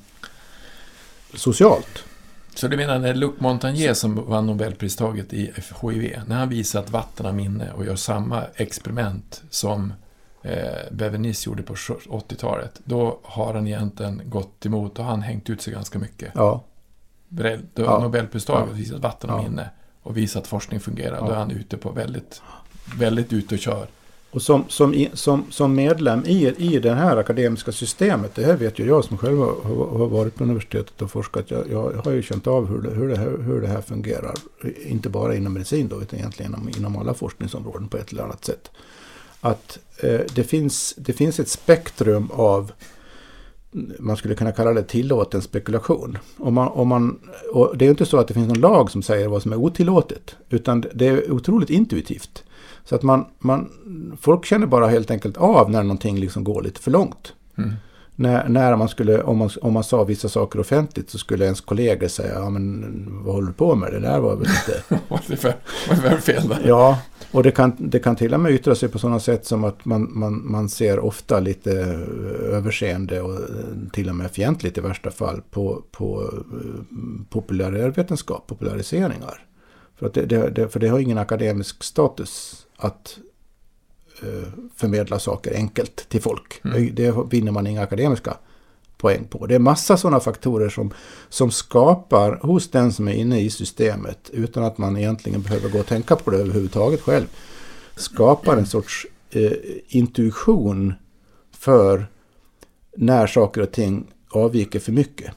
socialt. Så du menar när Luc Montagnier som vann Nobelpristaget i HIV, när han visar att vatten har minne och gör samma experiment som eh, Bevenis gjorde på 80-talet, då har han egentligen gått emot och han hängt ut sig ganska mycket. Ja, Då Ja. Nobelpristaget Ja. visar att vatten har Ja. minne och visar att forskning fungerar, Ja. då är han ute på väldigt, väldigt ute och kör och som, som, som, som medlem i, i det här akademiska systemet, det här vet ju jag som själv har, har har varit på universitetet och forskat, jag, jag har ju känt av hur det, hur, det här, hur det här fungerar. Inte bara inom medicin då, utan egentligen inom, inom alla forskningsområden på ett eller annat sätt. Att eh, det, finns, det finns ett spektrum av man skulle kunna kalla det tillåten spekulation. Om man, om man, och det är inte så att det finns någon lag som säger vad som är otillåtet. Utan det är otroligt intuitivt. Så att man, man, folk känner bara helt enkelt av när någonting liksom går lite för långt. Mm. när, när man skulle, om man, om man sa vissa saker offentligt så skulle ens kollegor säga, ja men vad håller du på med? Det där var väl inte... Vad är det för, vad är det för fel där? ja, och det kan, det kan till och med yttra sig på sådana sätt som att man, man, man ser ofta lite eh, överseende och eh, till och med fientligt i värsta fall på, på eh, populärvetenskap, populariseringar. För, att det, det, det, för det har ingen akademisk status att eh, förmedla saker enkelt till folk. Mm. Det, det vinner man inga akademiska poäng på. Det är massa sådana faktorer som, som skapar hos den som är inne i systemet utan att man egentligen behöver gå och tänka på det överhuvudtaget själv. Skapar en sorts eh, intuition för när saker och ting avviker för mycket.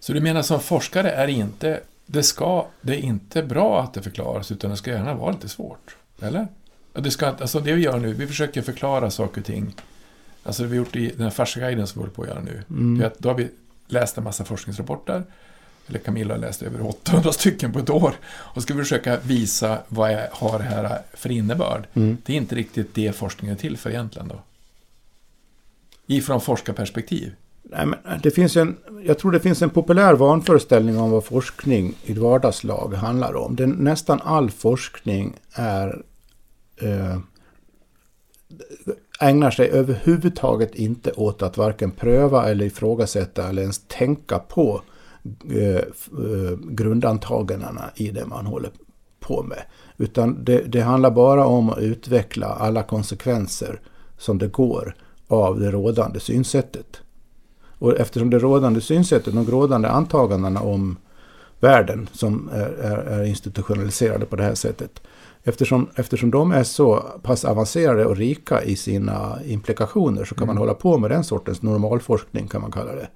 Så du menar som forskare är inte, det, ska, det är inte bra att det förklaras utan det ska gärna vara lite svårt? Eller? Det, ska, alltså det vi gör nu, vi försöker förklara saker och ting. Alltså det vi gjort i den här Farsa-guiden som vi håller på att göra nu. Mm. Att då har vi läst en massa forskningsrapporter. Eller Camilla har läst över 800 stycken på ett år. Och ska vi försöka visa vad är, har det här för innebörd. Mm. Det är inte riktigt det forskningen är till för egentligen då. Ifrån forskarperspektiv. Nej, men eh, det finns en, jag tror det finns en populär vanföreställning om vad forskning i vardagslag handlar om. Den, nästan all forskning är eh, ägnar sig överhuvudtaget inte åt att varken pröva eller ifrågasätta eller ens tänka på eh, eh, grundantagandena i det man håller på med. Utan det, det handlar bara om att utveckla alla konsekvenser som det går av det rådande synsättet. Och eftersom det rådande synsättet, de rådande antagandena om världen som är, är, är institutionaliserade på det här sättet. Eftersom, eftersom de är så pass avancerade och rika i sina implikationer så kan man hålla på med den sortens normalforskning kan man kalla det.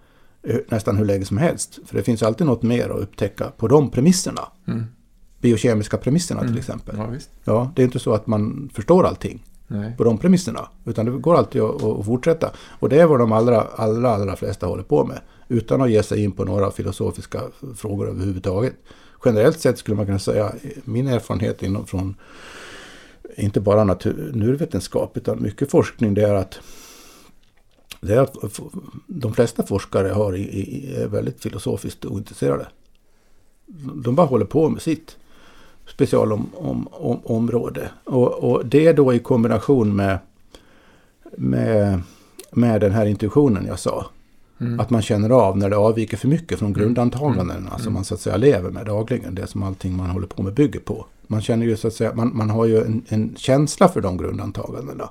eh, Nästan hur länge som helst. För det finns alltid något mer att upptäcka på de premisserna. Mm. Biokemiska premisserna till Mm. exempel. Ja. Ja, det är inte så att man förstår allting Nej. på de premisserna. Utan det går alltid att, att fortsätta. Och det är vad de allra, allra, allra flesta håller på med. Utan att ge sig in på några filosofiska frågor överhuvudtaget. Generellt sett skulle man kunna säga, min erfarenhet inom från inte bara naturvetenskap utan mycket forskning det är att det är att de flesta forskare har är väldigt filosofiskt ointresserade. De bara håller på med sitt specialområde. Om, om, och, och det då i kombination med, med, med den här intuitionen jag sa. Mm. Att man känner av när det avviker för mycket från Mm. grundantagandena Mm. som man så att säga lever med dagligen. Det som allting man håller på med bygger på. Man känner ju så att säga, man, man har ju en, en känsla för de grundantagandena.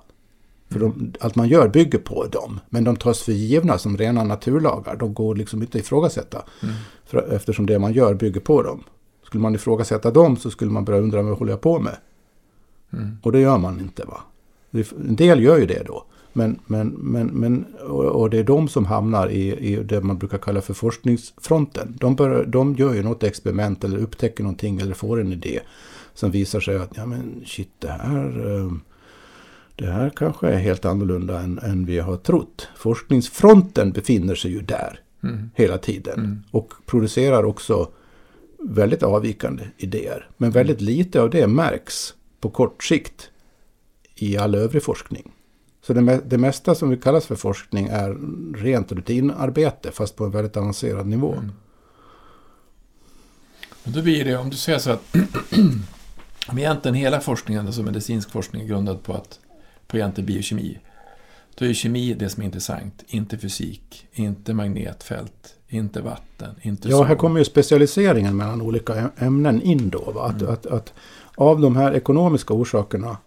För de, allt man gör bygger på dem. Men de tas för givna som rena naturlagar. De går liksom inte att ifrågasätta. Mm. För, eftersom det man gör bygger på dem. Skulle man ifrågasätta dem så skulle man börja undra vad håller jag på med. Mm. Och det gör man inte va. En del gör ju det då. Men, men, men, men, och, och det är de som hamnar i, i det man brukar kalla för forskningsfronten. De, bör, de gör ju något experiment eller upptäcker någonting eller får en idé. Som visar sig att ja men shit det här, eh, det här kanske är helt annorlunda än, än vi har trott. Forskningsfronten befinner sig ju där Mm. hela tiden. Mm. Och producerar också väldigt avvikande idéer. Men väldigt lite av det märks på kort sikt i all övrig forskning. Så det, det mesta som vi kallas för forskning är rent rutinarbete fast på en väldigt avancerad nivå. Mm. Men då blir det, om du säger så att om egentligen hela forskningen, alltså medicinsk forskning, är grundad på, att, på egentligen biokemi. Då är kemi det som är intressant, inte fysik, inte magnetfält, inte vatten, inte Ja, sol. här kommer ju specialiseringen mellan olika ämnen in då. Va? Att, Mm. att, att av de här ekonomiska orsakerna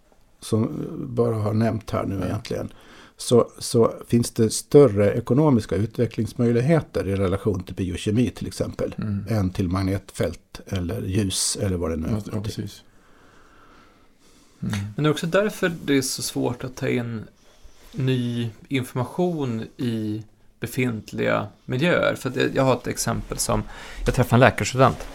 som bara har nämnt här nu Ja. egentligen. Så, så finns det större ekonomiska utvecklingsmöjligheter i relation till biokemi till exempel. Mm. Än till magnetfält eller ljus eller vad det nu är. ja, precis. Mm. Men det är också därför det är så svårt att ta in ny information i befintliga miljöer. För jag- jag har ett exempel som, jag träffade en läkarstudent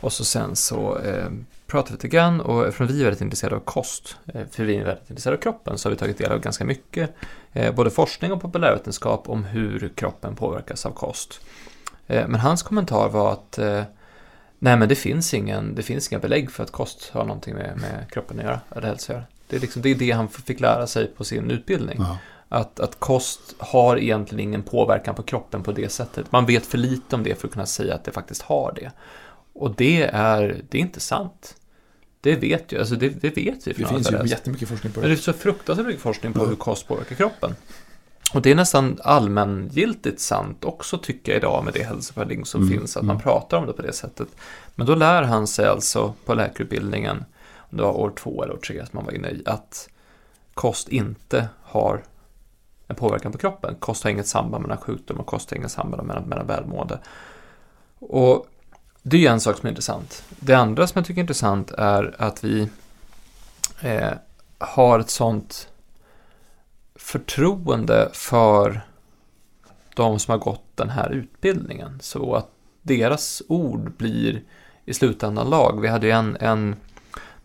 och så sen så eh, pratade vi lite grann och eftersom vi är väldigt intresserade av kost, eh, för vi är väldigt intresserade av kroppen, så har vi tagit del av ganska mycket, eh, både forskning och populärvetenskap om hur kroppen påverkas av kost. Eh, men hans kommentar var att eh, Nej men det finns, ingen, det finns inga belägg för att kost har någonting med, med kroppen att göra, eller hälsa att göra. Det är, liksom, det är det han fick lära sig på sin utbildning. Ja. Att, att kost har egentligen ingen påverkan på kroppen på det sättet. Man vet för lite om det för att kunna säga att det faktiskt har det. Och det är, det är inte sant. Det vet ju, alltså det, det vet vi. Det finns ju jättemycket forskning på det. Men det är så fruktansvärt mycket forskning på hur kost påverkar kroppen. Och det är nästan allmängiltigt sant också tycker jag idag med det hälsoparadigm som Mm, finns, att man mm. pratar om det på det sättet. Men då lär han sig alltså på läkarutbildningen, det var år två eller år tre som man var inne i, att kost inte har en påverkan på kroppen. Kost har inget samband mellan sjukdom och kost har inget samband mellan, mellan välmående. Och det är ju en sak som är intressant. Det andra som jag tycker är intressant är att vi eh, har ett sånt förtroende för de som har gått den här utbildningen. Så att deras ord blir i slutändan lag. Vi hade ju en, en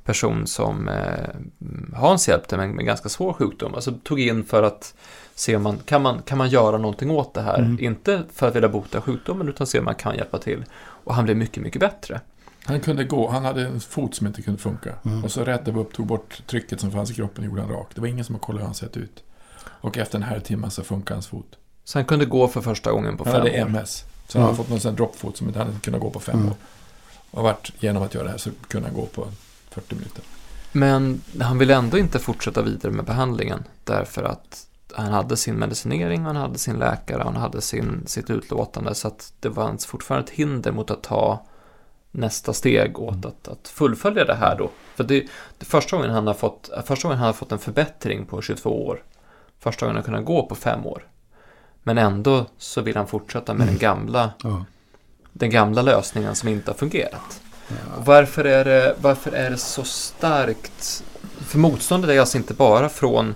person som eh, Hans hjälpte med, med ganska svår sjukdom. Alltså tog in för att se om man kan, man kan man göra någonting åt det här. Mm. Inte för att vilja bota sjukdomen utan se om man kan hjälpa till. Och han blev mycket, mycket bättre. Han kunde gå, han hade en fot som inte kunde funka. Mm. Och så rättade vi upp, tog bort trycket som fanns i kroppen och gjorde han rak. Det var ingen som kollat hur han sett ut. Och efter en här timme så funkar hans fot. Så han kunde gå för första gången på Han fem hade år. MS. Så han Ja. hade fått någon sån droppfot som inte hade kunnat gå på fem Mm. år. Och vart, genom att göra det här så kunde han gå på 40 minuter. Men han ville ändå inte fortsätta vidare med behandlingen därför att han hade sin medicinering, han hade sin läkare, han hade sin, sitt utlåtande så att det var fortfarande ett hinder mot att ta nästa steg åt att, att fullfölja det här då. För det, det första gången han har fått, första gången han har fått en förbättring på 22 år. Första gången han kunnat gå på fem år. Men ändå så vill han fortsätta med den gamla, Ja. den gamla lösningen som inte har fungerat. Ja. Varför är, det, varför är det så starkt? För motståndet är alltså inte bara från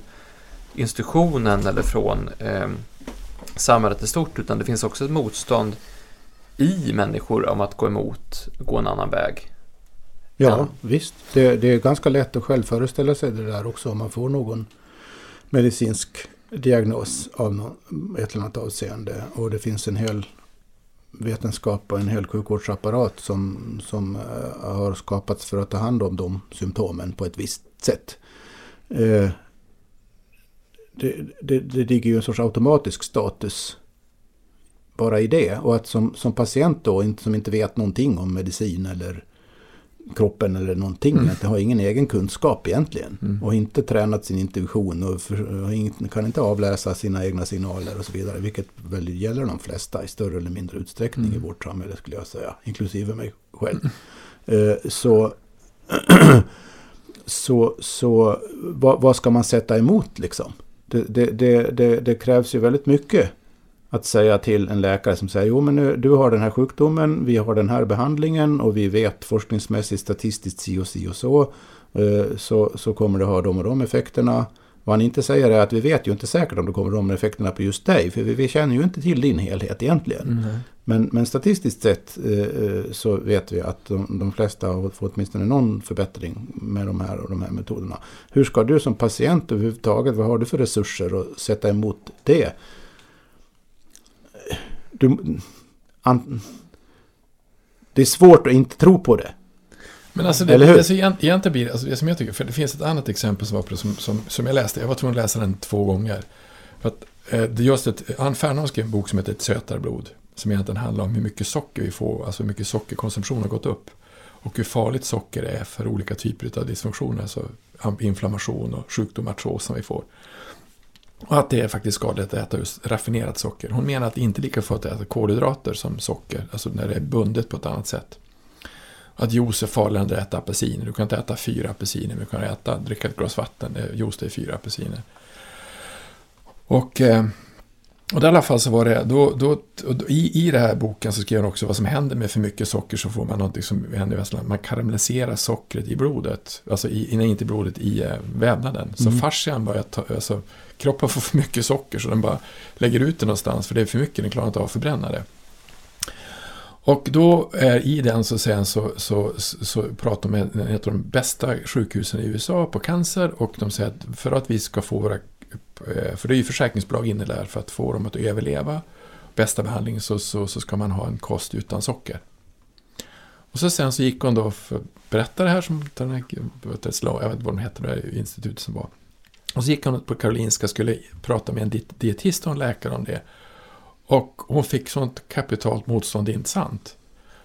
institutionen eller från eh, samhället i stort, utan det finns också ett motstånd i människor om att gå emot, gå en annan väg. Ja, Ja. visst. Det, det är ganska lätt att själv föreställa sig det där också om man får någon medicinsk diagnos av nå- ett eller annat avseende. Och det finns en hel vetenskap och en hel sjukvårdsapparat som, som eh, har skapats för att ta hand om de symptomen på ett visst sätt. Eh, det, det, det ligger ju en sorts automatisk status bara i det. Och att som, som patient då, som inte vet någonting om medicin eller kroppen eller någonting. Mm. Att det har ingen egen kunskap egentligen. Mm. Och inte tränat sin intuition och, för, och kan inte avläsa sina egna signaler och så vidare. Vilket väl gäller de flesta i större eller mindre utsträckning Mm. i vårt samhälle skulle jag säga. Inklusive mig själv. Eh, så, så, så vad, vad ska man sätta emot liksom? Det, det, det, det krävs ju väldigt mycket att säga till en läkare som säger jo men nu, du har den här sjukdomen, vi har den här behandlingen och vi vet forskningsmässigt statistiskt si och si och så. eh, Så, så kommer det ha de och de effekterna. Vad han inte säger är att vi vet ju inte säkert om det kommer de effekterna på just dig. För vi, vi känner ju inte till din helhet egentligen. Mm. Men, men statistiskt sett eh, eh, så vet vi att de, de flesta har fått åtminstone någon förbättring med de här och de här metoderna. Hur ska du som patient överhuvudtaget, vad har du för resurser att sätta emot det? Du, an, det är svårt att inte tro på det. Men alltså det, Eller hur? det så egent- egentligen blir alltså det som jag tycker, för det finns ett annat exempel som, var på, som, som, som jag läste, jag var tvungen att läsa den två gånger. För att, eh, det just ett, Ann Fernholm skrev en bok som heter Ett sötare blod, som egentligen handlar om hur mycket socker vi får, alltså hur mycket sockerkonsumtion har gått upp. Och hur farligt socker är för olika typer av dysfunktioner, alltså inflammation och sjukdom, artros som vi får. Och att det är faktiskt skadligt att äta just raffinerat socker. Hon menar att det inte är lika farligt att äta kolhydrater som socker, alltså när det är bundet på ett annat sätt. Att juice är farligare än att äta apelsiner. Du kan inte äta fyra apelsiner, men du kan äta, dricka ett glas vatten. Det- Juice det är fyra apelsiner. Och, eh, och i alla fall så var det, då, då, i, i den här boken så skrev hon också vad som händer med för mycket socker så får man någonting som händer i Västland. Man karamelliserar sockret i blodet, alltså i, nej, inte i blodet, i eh, vävnaden. Så Mm. fascian börjar ta, alltså kroppen får för mycket socker så den bara lägger ut det någonstans för det är för mycket, den klarar inte av att förbränna det. Och då är i den så, sen så, så, så, så pratar de med ett av de bästa sjukhusen i USA på cancer och de säger att för att vi ska få våra, eh, för det är ju försäkringsbolag inne där för att få dem att överleva bästa behandling så, så, så ska man ha en kost utan socker. Och så sen så gick hon då för att berätta det här som den här, jag vet inte vad de hette, det här institutet som var. Och så gick hon på Karolinska och skulle prata med en diet- dietist och en läkare om det. Och hon fick sånt kapitalt motstånd, det är inte sant.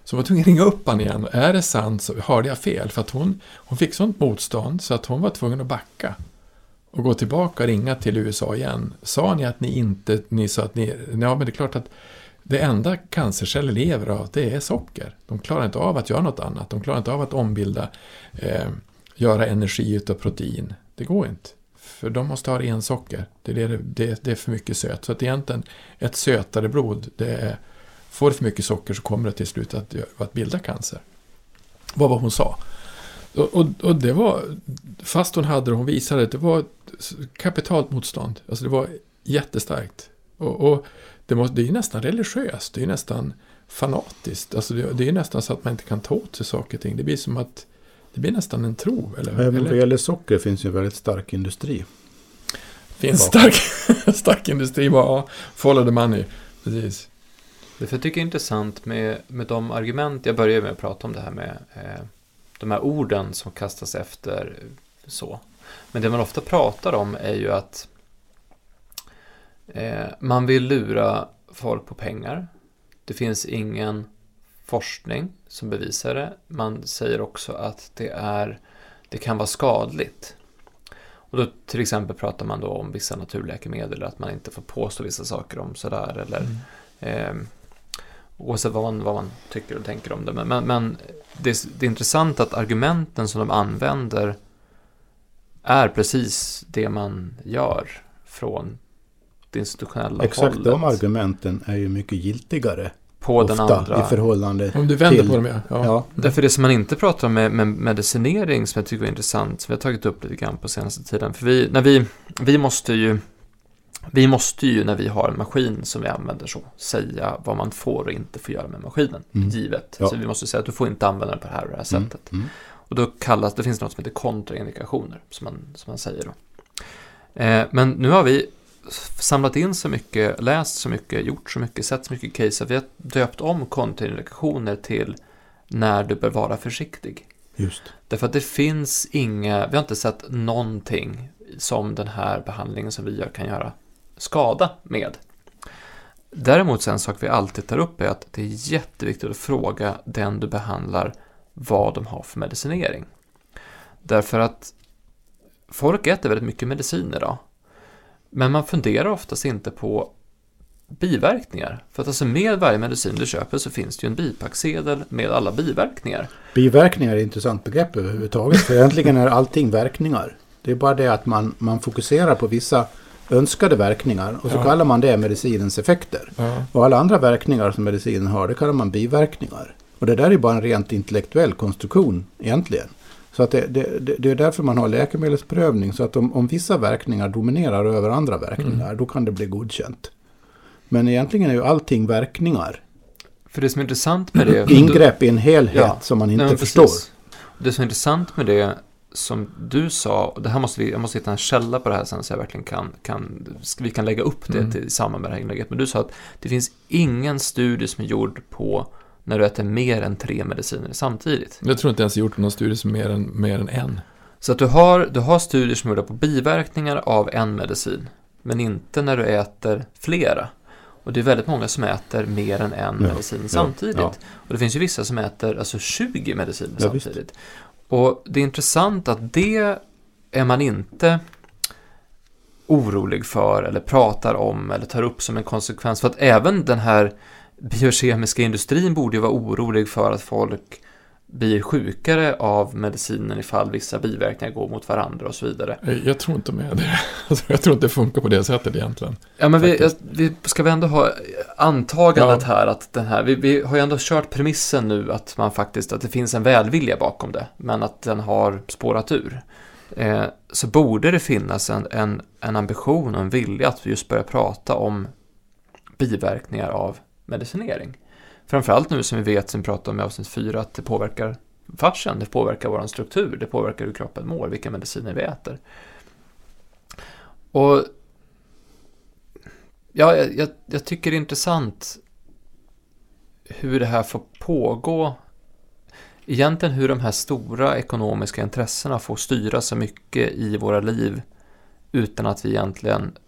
Så hon var tvungen att ringa upp honom igen. Är det sant så hörde jag fel. För att hon, hon fick sånt motstånd så att hon var tvungen att backa. Och gå tillbaka och ringa till USA igen. Sa ni att ni inte, ni sa att ni, ja men det är klart att det enda cancerceller lever av det är socker. De klarar inte av att göra något annat. De klarar inte av att ombilda, eh, göra energi utav protein. Det går inte. För de måste ha ren socker. Det är, det, det, är för mycket söt. Så att egentligen ett sötare blod, det är, får det för mycket socker så kommer det till slut att, att bilda cancer. Vad var hon sa. Och, och, och, det var, fast hon hade det, hon visade det, det var kapitalt motstånd. Alltså det var jättestarkt. Och, och det, måste, det är nästan religiöst, det är nästan fanatiskt. Alltså det, det är nästan så att man inte kan ta åt sig saker och ting. Det blir som att det blir nästan en tro. Eller, Även vad gäller socker finns ju en väldigt stark industri. finns stark, stark industri bara, ja, follow the money. Precis. Det jag tycker är intressant med, med de argument, jag börjar med att prata om det här med eh, de här orden som kastas efter så. Men det man ofta pratar om är ju att eh, man vill lura folk på pengar. Det finns ingen forskning som bevisar det. Man säger också att det, är, det kan vara skadligt. Och då till exempel pratar man då om vissa naturläkemedel, att man inte får påstå vissa saker om sådär. Eller, mm. eh, oavsett vad man, vad man tycker och tänker om det. Men, men, men det, är, det är intressant att argumenten som de använder är precis det man gör från det institutionella Exakt hållet. de argumenten är ju mycket giltigare på ofta den andra. i förhållande Om du vänder till... på dem, ja. ja. Ja, Därför det som man inte pratar om med, med medicinering som jag tycker är intressant, som vi har tagit upp lite grann på senaste tiden. För vi, när vi, vi måste ju vi måste ju när vi har en maskin som vi använder så säga vad man får och inte får göra med maskinen, Mm. givet. Ja. Så vi måste säga att du får inte använda den på det här och det här Mm, sättet. mm. Och då kallas, det finns något som heter kontraindikationer, som man, som man säger då. Eh, men nu har vi samlat in så mycket, läst så mycket, gjort så mycket, sett så mycket case att vi har döpt om kontraindikationer till när du bör vara försiktig. Just. Därför att det finns inga, vi har inte sett någonting som den här behandlingen som vi gör kan göra skada med. Däremot så en sak vi alltid tar upp är att det är jätteviktigt att fråga den du behandlar vad de har för medicinering. Därför att folk äter väldigt mycket medicin idag. Men man funderar oftast inte på biverkningar. För att alltså med varje medicin du köper så finns det ju en bipacksedel med alla biverkningar. Biverkningar är ett intressant begrepp överhuvudtaget. För egentligen är allting verkningar. Det är bara det att man, man fokuserar på vissa önskade verkningar och så Ja. kallar man det medicinens effekter. ja. Och alla andra verkningar som medicinen har, det kallar man biverkningar. Och det där är bara en rent intellektuell konstruktion egentligen. Så att det, det, det, är därför man har läkemedelsprövning. Så att om, om vissa verkningar dominerar över andra verkningar, då kan det bli godkänt. Men egentligen är ju allting verkningar. För det som är intressant med det... Ingrepp i en helhet Ja. som man inte Nej, förstår. Det som är intressant med det som du sa, och det här måste vi, jag måste hitta en källa på det här sen så jag verkligen kan, kan vi kan lägga upp det Mm. till, i samband med det här inlägget. Men du sa att det finns ingen studie som är gjord på när du äter mer än tre mediciner samtidigt. Jag tror inte ens jag gjort någon studie som mer än, mer än en. Så att du har, du har studier som är gjorda på biverkningar av en medicin, men inte när du äter flera. Och det är väldigt många som äter mer än en Ja, medicin ja, samtidigt. ja. Och det finns ju vissa som äter alltså 20 mediciner Ja, visst. samtidigt. Och det är intressant att det är man inte orolig för eller pratar om eller tar upp som en konsekvens. För att även den här biokemiska industrin borde ju vara orolig för att folk blir sjukare av medicinen ifall vissa biverkningar går mot varandra och så vidare. Jag, tror inte med det. Jag tror inte det funkar på det sättet egentligen. Ja, men vi, vi ska vi ändå ha antagandet Ja. här att den här, vi, vi har ju ändå kört premissen nu att man faktiskt, att det finns en välvilja bakom det, men att den har spårat ur. Eh, så borde det finnas en, en, en ambition och en vilja att just börja prata om biverkningar av medicinering. Framförallt nu som vi vet, som vi pratade om i avsnitt 4, att det påverkar fascian, det påverkar vår struktur, det påverkar hur kroppen mår, vilka mediciner vi äter. Och ja, jag, jag, jag tycker det är intressant hur det här får pågå. Egentligen hur de här stora ekonomiska intressena får styra så mycket i våra liv utan att vi egentligen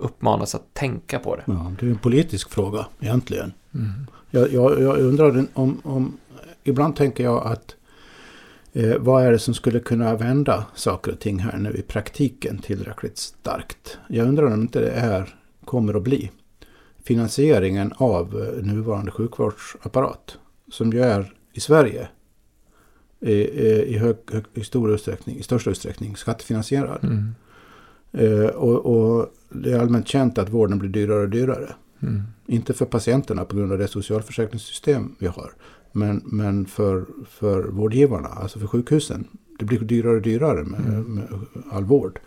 uppmanas att tänka på det. Ja, det är en politisk fråga egentligen. Mm. Jag, jag, jag undrar om, om... Ibland tänker jag att eh, vad är det som skulle kunna vända saker och ting här nu i praktiken tillräckligt starkt? Jag undrar om inte det är, kommer att bli finansieringen av eh, nuvarande sjukvårdsapparat. Som ju är i Sverige i, i, hög, hög, i stor utsträckning, i största utsträckning skattefinansierad. Mm. Eh, och, och, det är allmänt känt att vården blir dyrare och dyrare. Mm. Inte för patienterna på grund av det socialförsäkringssystem vi har. Men, men för, för vårdgivarna, alltså för sjukhusen. Det blir dyrare och dyrare med, mm. med all vård.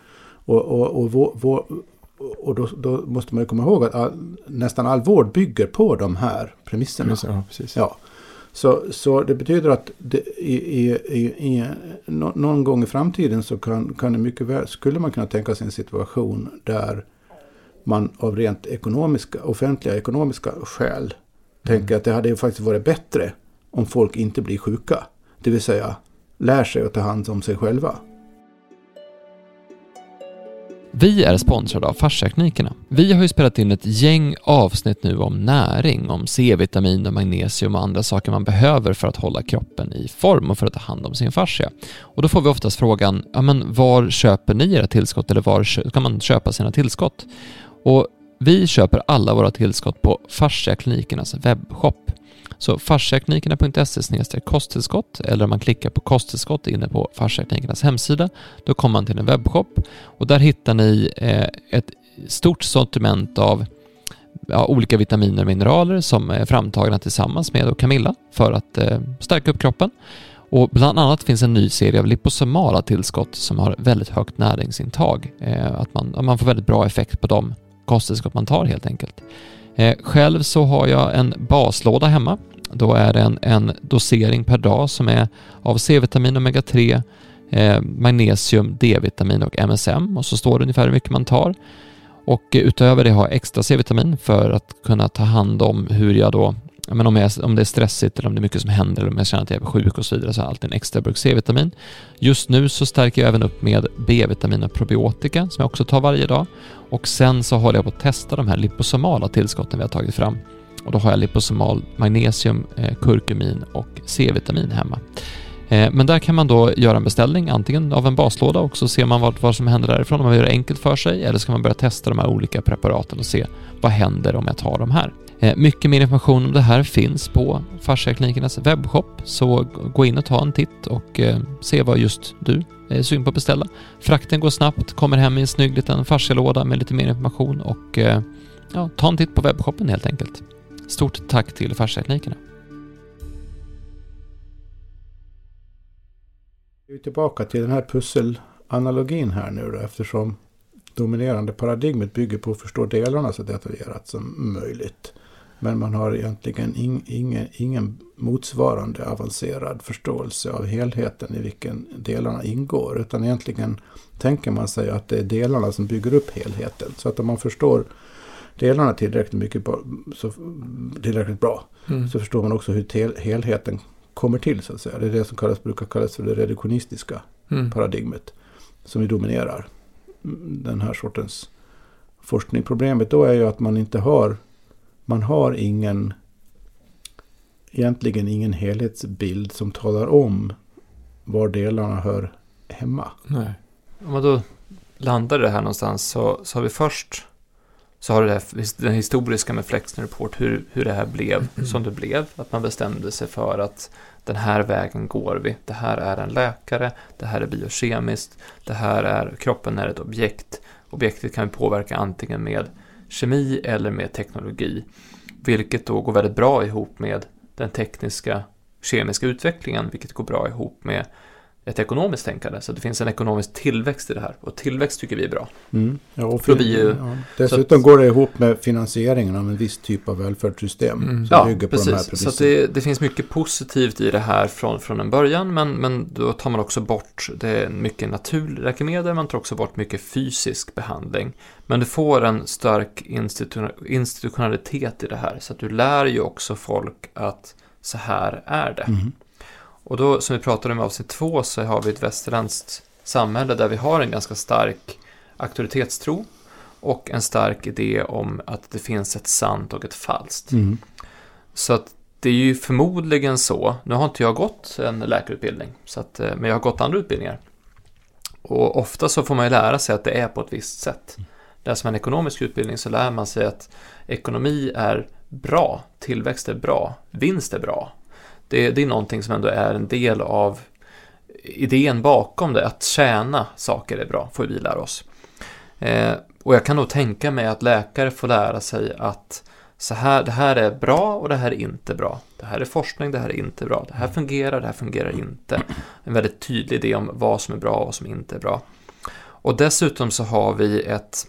Och, och, och, vår, vår, och då, då, måste man ju komma ihåg att all, nästan all vård bygger på de här premisserna. Ja, precis. Ja. Så, så det betyder att det, i, i, i, i, någon gång i framtiden så kan, kan det mycket väl, skulle man kunna tänka sig en situation där man av rent ekonomiska, offentliga ekonomiska skäl mm. tänker att det hade faktiskt varit bättre om folk inte blir sjuka. Det vill säga lär sig att ta hand om sig själva. Vi är sponsrade av Fasciaklinikerna. Vi har ju spelat in ett gäng avsnitt nu om näring, om C-vitamin och magnesium och andra saker man behöver för att hålla kroppen i form och för att ta hand om sin fascia. Och då får vi oftast frågan, ja men var köper ni era tillskott eller var kan man köpa sina tillskott? Och vi köper alla våra tillskott på Fasciaklinikernas webbshop. Så fasciaklinikerna.se kosttillskott eller om man klickar på kosttillskott inne på Fasciaklinikernas hemsida då kommer man till en webbshop och där hittar ni eh, ett stort sortiment av ja, olika vitaminer och mineraler som är framtagna tillsammans med Camilla för att eh, stärka upp kroppen. Och bland annat finns en ny serie av liposomala tillskott som har väldigt högt näringsintag. Eh, att man, man får väldigt bra effekt på de kosttillskott man tar helt enkelt. Eh, själv så har jag en baslåda hemma. Då är det en, en dosering per dag som är av C-vitamin, omega-3, eh, magnesium, D-vitamin och MSM och så står det ungefär hur mycket man tar. Och utöver det har jag extra C-vitamin för att kunna ta hand om hur jag då men om, jag, om det är stressigt eller om det är mycket som händer eller om jag känner att jag är sjuk och så vidare så har jag alltid en extra burk C-vitamin. Just nu så stärker jag även upp med B-vitamin och probiotika som jag också tar varje dag. Och sen så håller jag på att testa de här liposomala tillskotten vi har tagit fram. Och då har jag liposomal magnesium, eh, kurkumin och C-vitamin hemma. Eh, men där kan man då göra en beställning antingen av en baslåda och så ser man vad, vad som händer därifrån om man gör det enkelt för sig eller ska man börja testa de här olika preparaten och se vad händer om jag tar de här. Eh, mycket mer information om det här finns på Fasciaklinikernas webbshop, så gå in och ta en titt och eh, se vad just du är sugen på att beställa. Frakten går snabbt, kommer hem i en snygg liten fascialåda med lite mer information och eh, ja, ta en titt på webbshoppen helt enkelt. Stort tack till Fasciaklinikerna. Vi är tillbaka till den här pusselanalogin här nu då, eftersom dominerande paradigmet bygger på att förstå delarna så detaljerat som möjligt. Men man har egentligen in, ingen, ingen motsvarande avancerad förståelse av helheten i vilken delarna ingår. Utan egentligen tänker man sig att det är delarna som bygger upp helheten. Så att om man förstår delarna tillräckligt, mycket, så, tillräckligt bra mm. så förstår man också hur tel, helheten kommer till. så att säga. Det är det som kallas, brukar kallas för det reduktionistiska mm. paradigmet. Som vi dominerar den här sortens forskning. Problemet då är ju att man inte har man har ingen egentligen ingen helhetsbild som talar om var delarna hör hemma. Nej. Om man då landar det här någonstans så, så har vi först så har du det den historiska med Flexner Report, hur, hur det här blev mm. som det blev. Att man bestämde sig för att den här vägen går vi. Det här är en läkare, det här är biokemiskt, det här är, kroppen är ett objekt. Objektet kan vi påverka antingen med kemi eller med teknologi. Vilket då går väldigt bra ihop med den tekniska kemiska utvecklingen, vilket går bra ihop med ett ekonomiskt tänkande. Så det finns en ekonomisk tillväxt i det här. Och tillväxt tycker vi är bra. Mm. Ja, och för, ju, ja. Dessutom att, går det ihop med finansieringen av en viss typ av välfärdssystem. Mm. Som ja, bygger på precis. De här så det, det, finns mycket positivt i det här från, från en början. Men, men då tar man också bort det mycket naturläkemedel. Man tar också bort mycket fysisk behandling. Men du får en stark institu institutionalitet i det här. Så att du lär ju också folk att så här är det. Mm. Och då, som vi pratade om i avsnitt två, så har vi ett västerländskt samhälle där vi har en ganska stark auktoritetstro och en stark idé om att det finns ett sant och ett falskt. Mm. Så att det är ju förmodligen så, nu har inte jag gått en läkarutbildning, så att, eh, men jag har gått andra utbildningar. Och ofta så får man ju lära sig att det är på ett visst sätt. Läser man ekonomisk utbildning så lär man sig att ekonomi är bra, tillväxt är bra, vinst är bra. Det, det är någonting som ändå är en del av idén bakom det, att tjäna saker är bra, får vi lära oss. Eh, och jag kan nog tänka mig att läkare får lära sig att så här, det här är bra och det här är inte bra. Det här är forskning, det här är inte bra. Det här fungerar, det här fungerar inte. En väldigt tydlig idé om vad som är bra och vad som inte är bra. Och dessutom så har vi ett,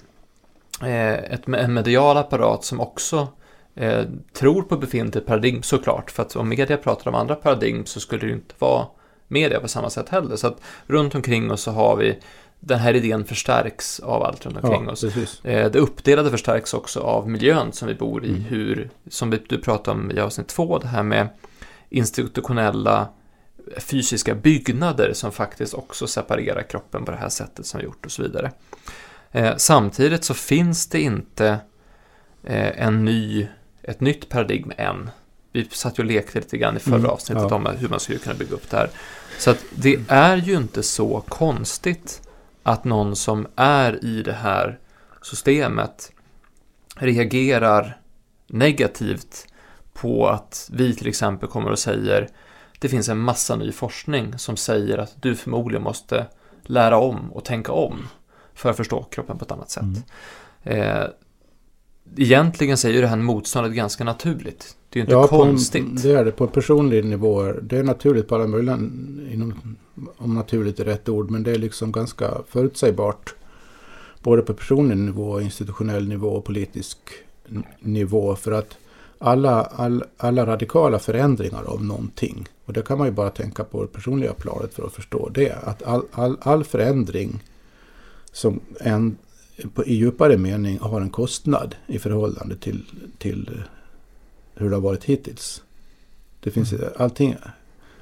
eh, ett en medial apparat som också eh, tror på befintligt paradigm såklart. För att om media pratar om andra paradigm så skulle det ju inte vara media på samma sätt heller. Så att runt omkring oss så har vi den här idén förstärks av allt runt omkring Ja, oss. precis. Eh, Det uppdelade förstärks också av miljön som vi bor i. Mm. Hur, som vi- du pratade om i avsnitt två, det här med institutionella fysiska byggnader som faktiskt också separerar kroppen på det här sättet som vi gjort och så vidare. Eh, Samtidigt så finns det inte eh, en ny, ett nytt paradigm än. Vi satt ju och lekte lite grann i förra Mm, avsnittet ja. om hur man skulle kunna bygga upp det här. Så att det är ju inte så konstigt att någon som är i det här systemet reagerar negativt på att vi till exempel kommer och säger det finns en massa ny forskning som säger att du förmodligen måste lära om och tänka om för att förstå kroppen på ett annat sätt. Mm. Eh, egentligen säger det här motståndet ganska naturligt. Det är ju inte Ja, på en, konstigt. det är det. På personlig nivå. Det är naturligt på alla möjliga, inom, om naturligt är rätt ord, men det är liksom ganska förutsägbart. Både på personlig nivå, institutionell nivå och politisk nivå. För att alla, all, alla radikala förändringar av någonting, och det kan man ju bara tänka på det personliga planet för att förstå det, att all, all, all förändring som en, på, i djupare mening har en kostnad i förhållande till, till hur det har varit hittills. Det finns, allting,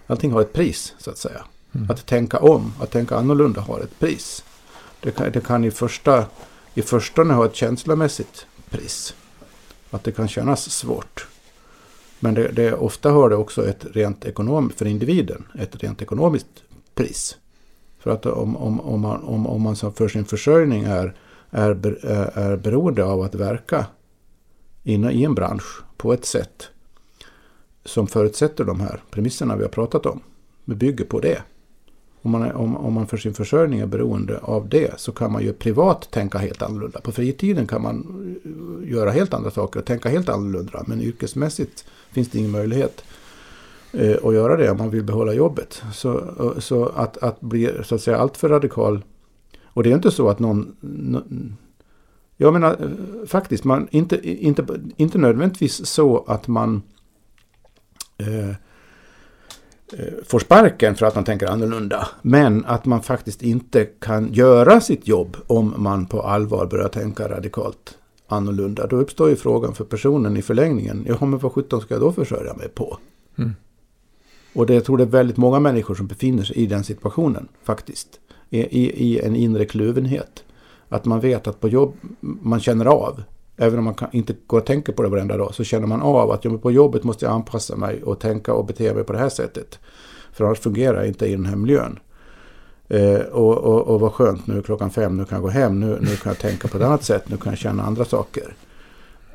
allting har ett pris, så att säga. Mm. Att tänka om, att tänka annorlunda har ett pris. Det kan, det kan i, första, i förstone ha ett känslomässigt pris. Att det kan kännas svårt. Men det, det, ofta har det också ett rent ekonomiskt, för individen, ett rent ekonomiskt pris. För att om, om, om man, om, om man som för sin försörjning är, är, eh, är, beroende av att verka inne i en bransch på ett sätt som förutsätter de här premisserna vi har pratat om. Vi bygger på det. Om man, är, om, om man för sin försörjning är beroende av det så kan man ju privat tänka helt annorlunda. På fritiden kan man eh, göra helt andra saker och tänka helt annorlunda. Men yrkesmässigt finns det ingen möjlighet eh, att göra det om man vill behålla jobbet. Så, eh, så att, att bli så att säga alltför radikal. Och det är inte så att någon... nå- Jag menar eh, faktiskt, man, inte, inte, inte nödvändigtvis så att man eh, eh, får sparken för att man tänker annorlunda. Men att man faktiskt inte kan göra sitt jobb om man på allvar börjar tänka radikalt annorlunda. Då uppstår ju frågan för personen i förlängningen. Ja, men vad sjutton ska jag då försörja mig på? Mm. Och det jag tror det är väldigt många människor som befinner sig i den situationen faktiskt. I, i, en inre kluvenhet. Att man vet att på jobb, man känner av. Även om man kan, inte går och tänker på det varenda dag. Så känner man av att på jobbet måste jag anpassa mig och tänka och bete mig på det här sättet. För annars fungerar jag inte i den här miljön. Eh, och, och, och vad skönt, nu är klockan fem, nu kan jag gå hem, nu, nu kan jag tänka på ett annat sätt, nu kan jag känna andra saker.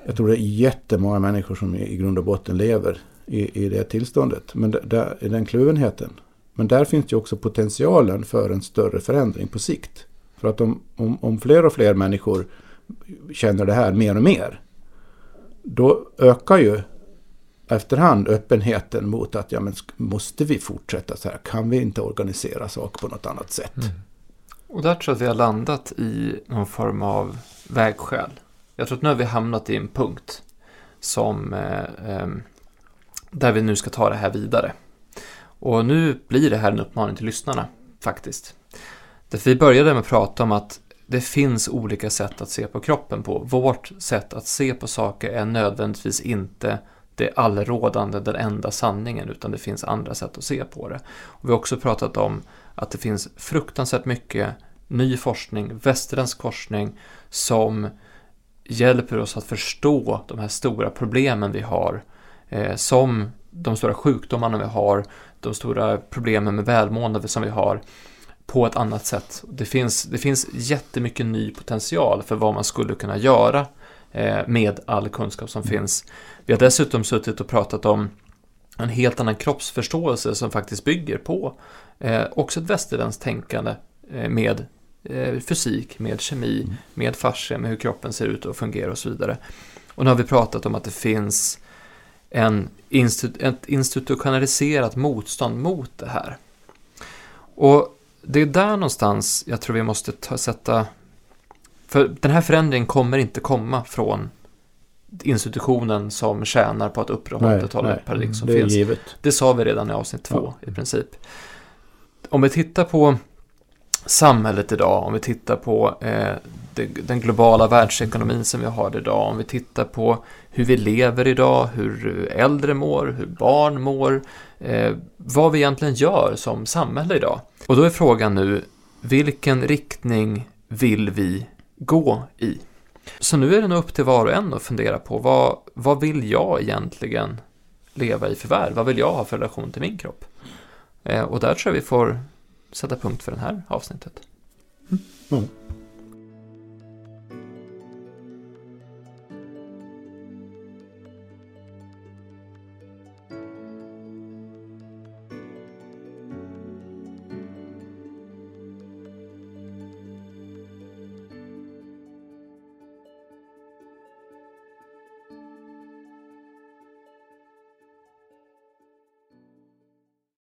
Jag tror det är jättemånga människor som i, i grund och botten lever i, i det tillståndet. Men där, i den kluvenheten. Men där finns ju också potentialen för en större förändring på sikt. För att om, om, om fler och fler människor känner det här mer och mer. Då ökar ju efterhand öppenheten mot att ja, men måste vi fortsätta så här? Kan vi inte organisera saker på något annat sätt? Mm. Och där tror jag att vi har landat i någon form av vägskäl. Jag tror att nu har vi hamnat i en punkt som eh, eh, där vi nu ska ta det här vidare. Och nu blir det här en uppmaning till lyssnarna faktiskt. Därför vi började med att prata om att det finns olika sätt att se på kroppen på. Vårt sätt att se på saker är nödvändigtvis inte det allrådande, den enda sanningen, utan det finns andra sätt att se på det. Och vi har också pratat om att det finns fruktansvärt mycket ny forskning, västerländsk forskning, som hjälper oss att förstå de här stora problemen vi har, eh, som de stora sjukdomarna vi har, de stora problemen med välmående som vi har, på ett annat sätt. Det finns, det finns jättemycket ny potential för vad man skulle kunna göra eh, med all kunskap som finns. Vi har dessutom suttit och pratat om en helt annan kroppsförståelse som faktiskt bygger på eh, också ett västerländskt tänkande eh, med fysik, med kemi, mm. med fascia, med hur kroppen ser ut och fungerar och så vidare. Och nu har vi pratat om att det finns en institu ett institutionaliserat motstånd mot det här. Och det är där någonstans jag tror vi måste ta, sätta... För den här förändringen kommer inte komma från institutionen som tjänar på att upprätthålla ett paradigm som det finns. Givet. Det sa vi redan i avsnitt två ja. i princip. Om vi tittar på samhället idag, om vi tittar på eh, den globala världsekonomin som vi har idag, om vi tittar på hur vi lever idag, hur äldre mår, hur barn mår, eh, vad vi egentligen gör som samhälle idag. Och då är frågan nu, vilken riktning vill vi gå i? Så nu är det nog upp till var och en att fundera på vad, vad vill jag egentligen leva i för värld? Vad vill jag ha för relation till min kropp? Eh, och där tror jag vi får sätta punkt för det här avsnittet. Mm.